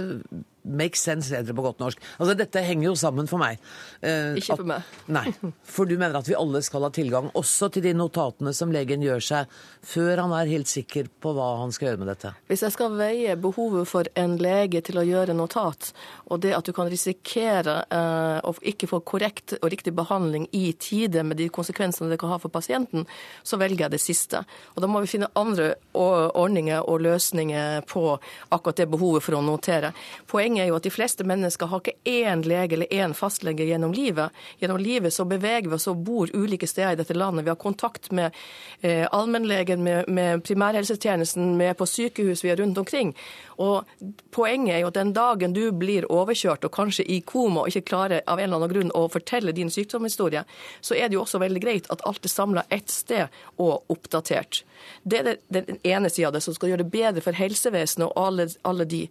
Make sense, heter det på godt norsk. Altså, Dette henger jo sammen for meg. Eh, Ikke for meg. nei. For du mener at vi alle skal ha tilgang også til de notatene som legen gjør seg, før han er helt sikker på hva han skal gjøre med dette? Hvis jeg skal veie behovet for en lege til å gjøre notat, og det at du kan risikere eh, å ikke få korrekt og riktig behandling i tide med de konsekvensene det kan ha for pasienten, så velger jeg det siste. Og da må vi finne andre ordninger og løsninger på akkurat det behovet for å notere. Poenget poenget er jo at de fleste mennesker har ikke én lege eller én fastlege gjennom livet. Gjennom livet så beveger vi oss og bor ulike steder i dette landet. Vi har kontakt med eh, allmennlegen, med, med primærhelsetjenesten, med på sykehus vi er rundt omkring. Og Poenget er jo at den dagen du blir overkjørt og kanskje i koma og ikke klarer av en eller annen grunn å fortelle din sykdomshistorie, så er det jo også veldig greit at alt er samla ett sted og oppdatert. Det er den ene sida av det som skal gjøre det bedre for helsevesenet og alle, alle de.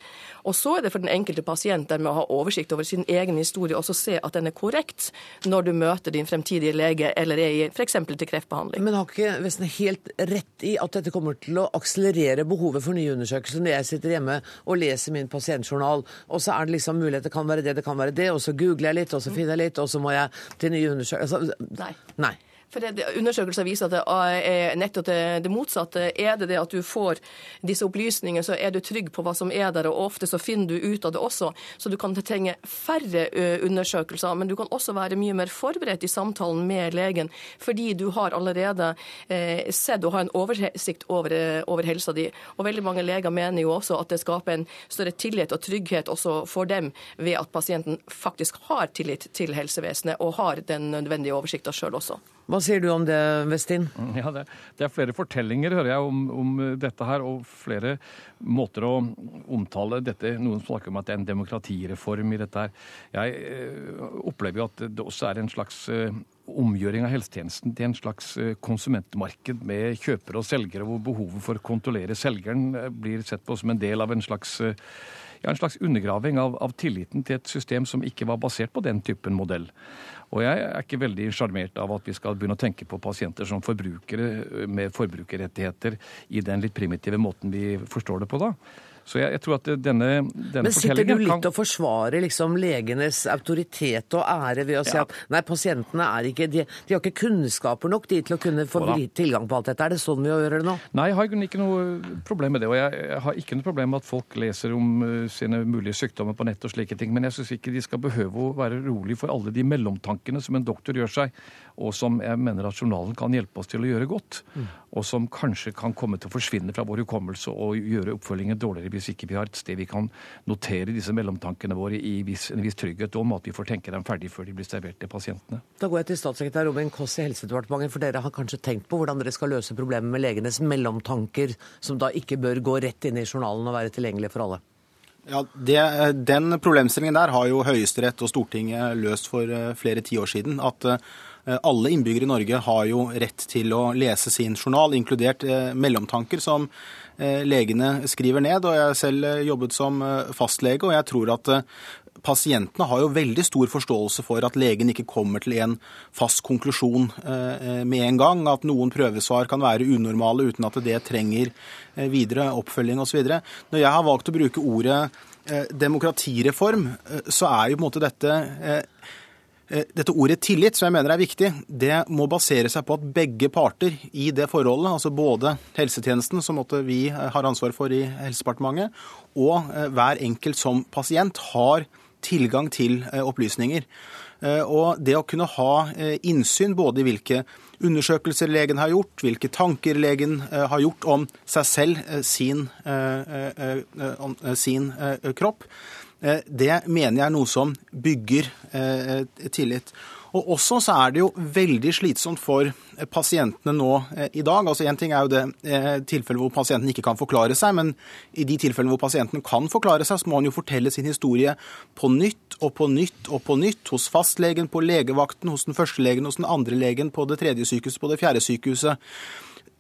Og så er det for den enkelte pasient der med å ha oversikt over sin egen historie og så se at den er korrekt når du møter din fremtidige lege eller er i f.eks. til kreftbehandling. Men har ikke Vesten helt rett i at dette kommer til å akselerere behovet for nye undersøkelser når jeg sitter hjemme og leser min pasientjournal, og så er det liksom mulighet, det kan være det, det kan være det, og så googler jeg litt, og så finner jeg litt, og så må jeg til nye undersøkelser altså, Nei. Nei. For det, Undersøkelser viser at det er nettopp det, det, motsatte. Er det det at du får disse opplysningene, så er du trygg på hva som er der, og ofte så finner du ut av det også. Så du kan trenge færre undersøkelser, men du kan også være mye mer forberedt i samtalen med legen, fordi du har allerede eh, sett og har en oversikt over, over helsa di. Og veldig mange leger mener jo også at det skaper en større tillit og trygghet også for dem ved at pasienten faktisk har tillit til helsevesenet og har den nødvendige oversikta sjøl også. Hva sier du om det, Westin? Ja, det, det, er flere fortellinger, hører jeg, om, om, dette her, og flere måter å omtale dette Noen snakker om at det er en demokratireform i dette her. Jeg øh, opplever jo at det også er en slags øh, omgjøring av helsetjenesten til en slags eh, konsumentmarked med kjøpere og selgere, hvor behovet for å kontrollere selgeren blir sett på som en del av en slags ja, en slags undergraving av, av, tilliten til et system som ikke var basert på den typen modell. Og jeg er ikke veldig sjarmert av at vi skal begynne å tenke på pasienter som forbrukere med forbrukerrettigheter i den litt primitive måten vi forstår det på da. Så jeg, jeg tror at denne, denne Men sitter du litt kan... og forsvarer liksom legenes autoritet og ære ved å si Ja. at nei, pasientene er ikke de, de har ikke kunnskaper nok de til å kunne få tilgang på alt dette? Er det sånn vi gjør det nå? Nei, jeg har ikke noe problem med det. Og jeg jeg har ikke noe problem med at folk leser om uh, sine mulige sykdommer på nett og slike ting. Men jeg syns ikke de skal behøve å være rolig for alle de mellomtankene som en doktor gjør seg, og som jeg mener at journalen kan hjelpe oss til å gjøre godt. Og som kanskje kan komme til å forsvinne fra vår hukommelse og gjøre oppfølgingen dårligere hvis ikke vi har et sted vi kan notere disse mellomtankene våre i viss, en viss trygghet om at vi får tenke dem ferdig før de blir servert til pasientene. Da går jeg til statssekretær Robin Koss i Helsedepartementet, for dere har kanskje tenkt på hvordan dere skal løse problemet med legenes mellomtanker, som da ikke bør gå rett inn i journalen og være tilgjengelig for alle? Ja, det, Den problemstillingen der har jo Høyesterett og Stortinget løst for eh, flere tiår siden. At eh, alle innbyggere i Norge har jo rett til å lese sin journal, inkludert eh, mellomtanker som eh, legene skriver ned. og Jeg har selv eh, jobbet som eh, fastlege, og jeg tror at eh, pasientene har jo veldig stor forståelse for at legen ikke kommer til en fast konklusjon eh, med en gang. At noen prøvesvar kan være unormale uten at det trenger eh, videre oppfølging osv. Når jeg har valgt å bruke ordet eh, demokratireform, eh, så er jo på en måte dette eh, eh, dette ordet tillit, som jeg mener er viktig, det må basere seg på at begge parter i det forholdet, altså både helsetjenesten, som vi eh, har ansvar for i Helsedepartementet, og eh, hver enkelt som pasient har tilgang til eh, opplysninger. Eh, Og det å kunne ha eh, innsyn både i hvilke undersøkelser legen har gjort, hvilke tanker legen eh, har gjort om seg selv, eh, sin, eh, eh, eh, eh, sin eh, kropp, eh, det mener jeg er noe som bygger eh, tillit. Og også så er det jo veldig slitsomt for eh, pasientene nå eh, i dag. Altså Én ting er jo det eh, tilfellet hvor pasienten ikke kan forklare seg, men i de tilfellene hvor pasienten kan forklare seg, så må han jo fortelle sin historie på nytt og på nytt og på nytt. Hos fastlegen, på legevakten, hos den første legen, hos den andre legen, på det tredje sykehuset, på det fjerde sykehuset.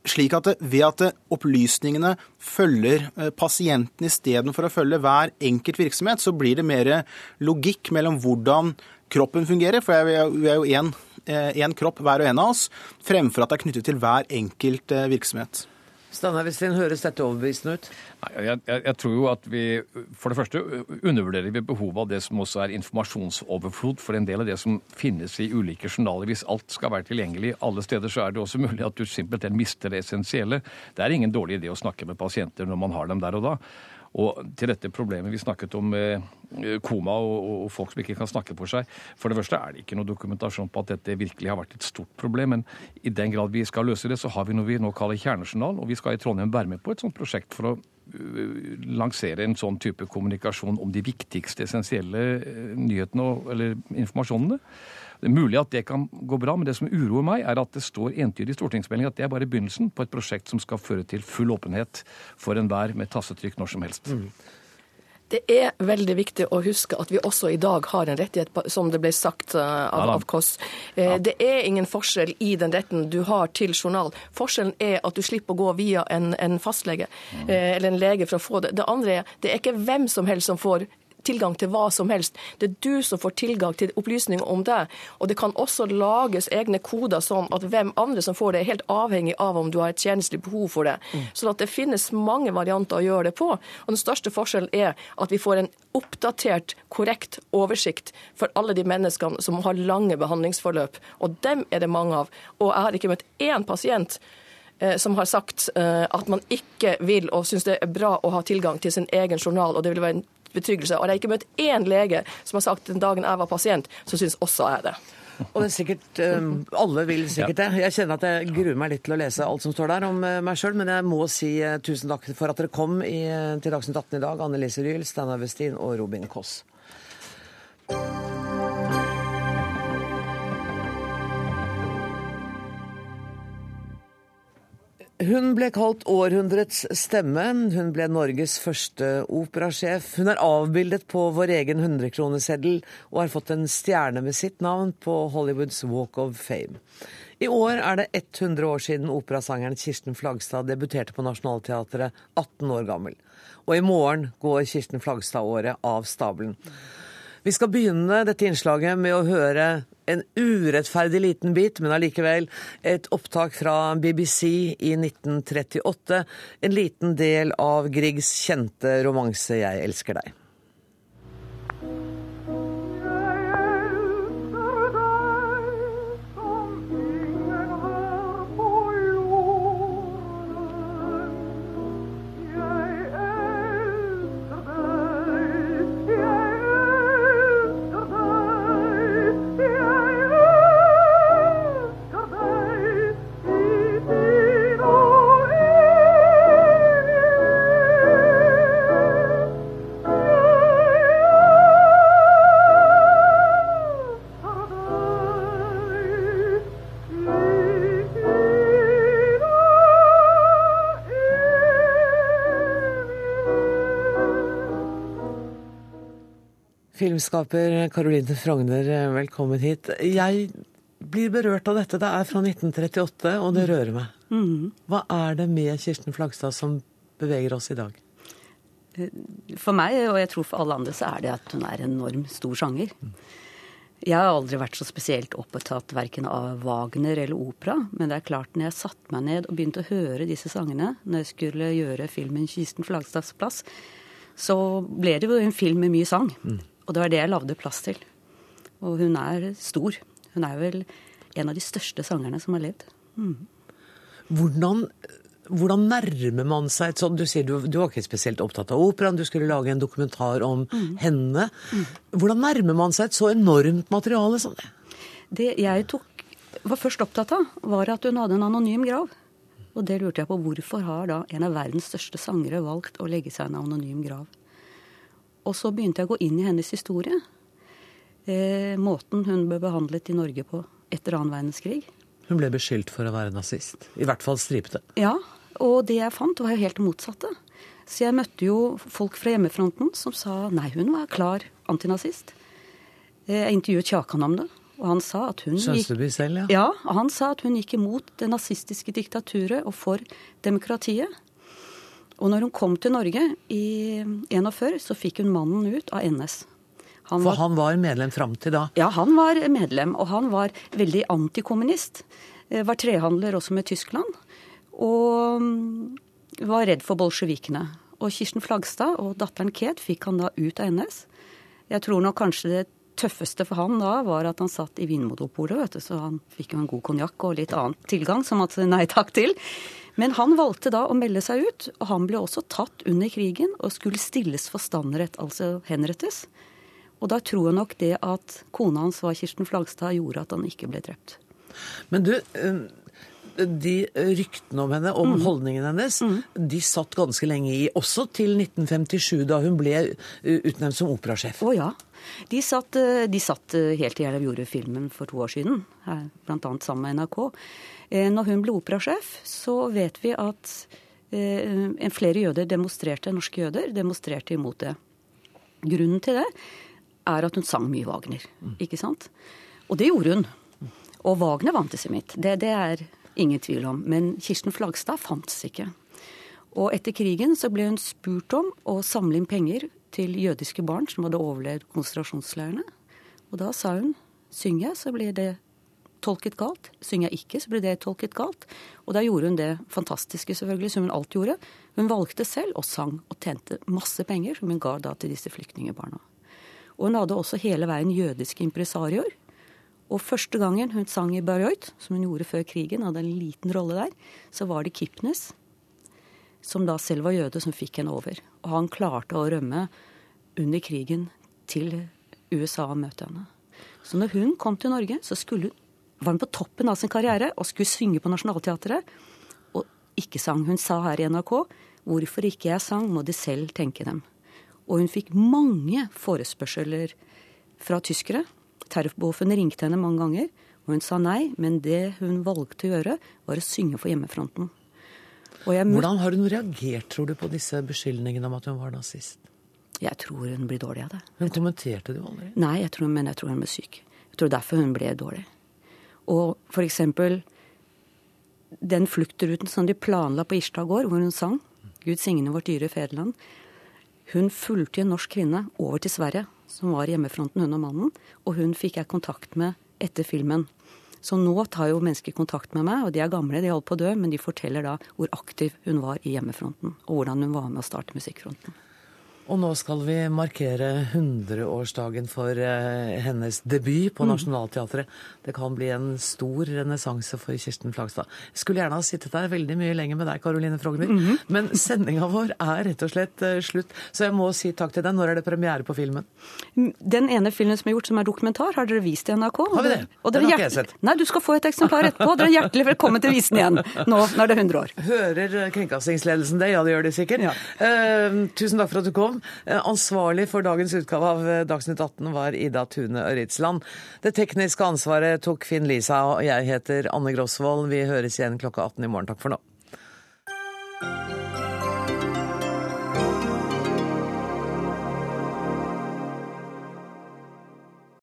Slik at ved at opplysningene følger eh, pasienten istedenfor å følge hver enkelt virksomhet, så blir det mer logikk mellom hvordan kroppen fungerer, for vi er- jo én én kropp hver og en av oss, fremfor at det er knyttet til hver enkelt eh, virksomhet. Steinar Westin, høres dette overbevisende ut? Nei, jeg, jeg, jeg tror jo at vi For det første undervurderer vi behovet av det som også er informasjonsoverflod. For en del av det som finnes i ulike journaler. Hvis alt skal være tilgjengelig alle steder, så er det også mulig at du simpelthen mister det essensielle. Det er ingen dårlig idé å snakke med pasienter når man har dem der og da. Og til dette problemet vi snakket om eh, koma og, og folk som ikke kan snakke for seg. For det første er det ikke noe dokumentasjon på at dette virkelig har vært et stort problem. Men i den grad vi skal løse det, så har vi noe vi nå kaller kjernejournal. Og vi skal i Trondheim være med på et sånt prosjekt for å øh, lansere en sånn type kommunikasjon om de viktigste essensielle nyhetene og, eller informasjonene. Det er mulig at det kan gå bra, men det som uroer meg, er at det står entydig i stortingsmeldingen at det er bare begynnelsen på et prosjekt som skal føre til full åpenhet for enhver med tassetrykk når som helst. Det er veldig viktig å huske at vi også i dag har en rettighet, som det ble sagt eh, av, av Kåss. Eh, Det er ingen forskjell i den retten du har til journal. Forskjellen er at du slipper å gå via en, en fastlege eh, eller en lege for å få det. Det andre er det er ikke hvem som helst som får tilgang til hva som helst. Det er du som får tilgang til opplysninger om det. Og det kan også lages egne koder sånn at hvem andre som får det, er helt avhengig av om du har et tjenestelig behov for det. Så at det finnes mange varianter å gjøre det på. Og den største forskjellen er at vi får en oppdatert, korrekt oversikt for alle de menneskene som har lange behandlingsforløp. Og dem er det mange av. Og jeg har ikke møtt én pasient eh, som har sagt eh, at man ikke vil og syns det er bra å ha tilgang til sin egen journal, og det vil være en betryggelse. Og jeg har ikke møtt én lege som har sagt den dagen jeg var pasient, så syns også jeg det. Og det er sikkert, eh, Alle vil sikkert det. Jeg kjenner at jeg gruer meg litt til å lese alt som står der om eh, meg sjøl, men jeg må si eh, tusen takk for at dere kom til Dagsnytt 18 i dag. Anne Lise Ryel, Steinar Westin og Robin Koss. Hun ble kalt århundrets stemme. Hun ble Norges første operasjef. Hun er avbildet på vår egen 100-kroneseddel og har fått en stjerne med sitt navn på Hollywoods Walk of Fame. I år er det 100 år siden operasangeren Kirsten Flagstad debuterte på Nationaltheatret 18 år gammel. Og i morgen går Kirsten Flagstad-året av stabelen. Vi skal begynne dette innslaget med å høre en urettferdig liten bit, men allikevel et opptak fra BBC i 1938. En liten del av Griegs kjente romanse 'Jeg elsker deg'. Filmskaper Caroline Frogner, velkommen hit. Jeg blir berørt av dette. Det er fra 1938, og det rører meg. Mm. Hva er det med Kirsten Flagstad som beveger oss i dag? For meg, og jeg tror for alle andre, så er det at hun er en enorm stor sanger. Jeg har aldri vært så spesielt opptatt verken av Wagner eller opera, men det er klart når jeg satte meg ned og begynte å høre disse sangene når jeg skulle gjøre filmen 'Kirsten Flagstads plass', så ble det jo en film med mye sang. Og det var det jeg lagde plass til. Og hun er stor. Hun er vel en av de største sangerne som har levd. Mm. Hvordan, hvordan nærmer man seg et sånt Du sier du, du var ikke spesielt opptatt av operaen, du skulle lage en dokumentar om henne. Hvordan nærmer man seg et så enormt materiale som det? Det jeg tok, var først opptatt av, var at hun hadde en anonym grav. Og det lurte jeg på. Hvorfor har da en av verdens største sangere valgt å legge seg en anonym grav? Og så begynte jeg å gå inn i hennes historie. Eh, måten hun ble behandlet i Norge på etter annen verdenskrig. Hun ble beskyldt for å være nazist. I hvert fall stripete. Ja, og det jeg fant, var jo helt det motsatte. Så jeg møtte jo folk fra hjemmefronten som sa nei, hun var klar antinazist. Eh, Jeg intervjuet Kjakan om det, og han sa at hun gikk Sønsteby selv, ja. ja, han sa at hun gikk imot det nazistiske diktaturet og for demokratiet. Og når hun kom til Norge i 41, så fikk hun mannen ut av NS. Han For han var medlem fram til da. Ja, han var medlem, og han var veldig antikommunist. Eh, Var trehandler også med Tyskland. Og mm, var redd for bolsjevikene. Og Kirsten Flagstad og datteren Ket fikk han da ut av NS. Jeg tror nok kanskje det tøffeste for han da var at han satt i Vinmonopolet, vet du, så han fikk jo en god konjakk og litt annen tilgang som han sa nei takk til. Men han valgte da å melde seg ut, og han ble også tatt under krigen og skulle stilles for standrett, altså henrettes. Og da tror jeg nok det at kona hans var Kirsten Flagstad, gjorde at han ikke ble drept. Men du, eh, de ryktene om henne, om holdningen hennes, de satt ganske lenge i. Også til 1957, da hun ble eh, utnevnt som operasjef. Å ja. De satt, eh, de satt eh, helt til jeg gjorde filmen for to år siden, bl.a. sammen med NRK. Eh, Når hun ble operasjef, så vet vi at flere jøder demonstrerte, norske jøder demonstrerte imot det. Grunnen til det er at hun sang mye Wagner, ikke sant? Og det gjorde hun. Og Wagner var antisemitt. Det, det er ingen tvil om. Men Kirsten Flagstad fantes ikke. Og etter krigen så ble hun spurt om å samle inn penger til jødiske barn som hadde overlevd konsentrasjonsleirene. Og da sa hun synger jeg, så blir det tolket galt. Synger jeg ikke, så blir det tolket galt. Og da gjorde hun det fantastiske, selvfølgelig, som hun alltid gjorde. Hun valgte selv og sang og tjente masse penger, som hun ga da til disse flyktningbarna. Og hun hadde også hele veien jødiske impresarioer. Og første gangen hun sang i Bayreuth, som hun gjorde før krigen, hadde en liten rolle der, så var det Kipnes, som da selv var jøde, som fikk henne over. Og han klarte å rømme under krigen til USA og møte henne. Så når hun kom til Norge, så skulle var hun på toppen av sin karriere og skulle synge på Nationaltheatret, og ikke sang. Hun sa her i NRK hvorfor ikke jeg sang, må de selv tenke dem. Og hun fikk mange forespørsler fra tyskere. Terfbofen ringte henne mange ganger, og hun sa nei, men det hun valgte å gjøre, var å synge for hjemmefronten. Hvordan har hun reagert, tror du, på disse beskyldningene om at hun var nazist? Jeg tror hun blir dårlig av det. Hun kommenterte det jo aldri. Nei, jeg tror, men jeg tror hun ble syk. Jeg tror derfor hun ble dårlig. Og for eksempel den fluktruten som de planla på Irstad gård, hvor hun sang 'Gud signe vårt dyre fedreland', hun fulgte en norsk kvinne over til Sverige som var i hjemmefronten, hun og mannen. Og hun fikk jeg kontakt med etter filmen. Så nå tar jo mennesker kontakt med meg, og de er gamle, de holder på å dø, men de forteller da hvor aktiv hun var i hjemmefronten, og hvordan hun var med å starte Musikkfronten. Og nå skal vi markere 100-årsdagen for eh, hennes debut på Mm. Nationaltheatret. Det kan bli en stor renessanse for Kirsten Flagstad. Jeg skulle gjerne ha sittet der veldig mye lenger med deg, Karoline Frogner, Mhm. men sendinga vår er rett og slett eh, slutt. Så jeg må si takk til deg. Når er det premiere på filmen? Den ene filmen som er gjort som er dokumentar, har dere vist i NRK. Har vi det? Og Den har ikke jeg sett. Nei, du skal få et eksemplar etterpå. Dere er hjertelig velkommen til å vise den igjen nå når det er 100 år. Hører kringkastingsledelsen det? Ja, det gjør de sikkert. Eh, tusen takk for at du kom. Eh, ansvarlig for dagens utgave av eh, Dagsnytt 18 var Ida Tune Øritsland. Det tekniske ansvaret tok Finn Lisa, og jeg heter Anne Grosvold. Vi høres igjen klokka 18 i morgen. Takk for nå.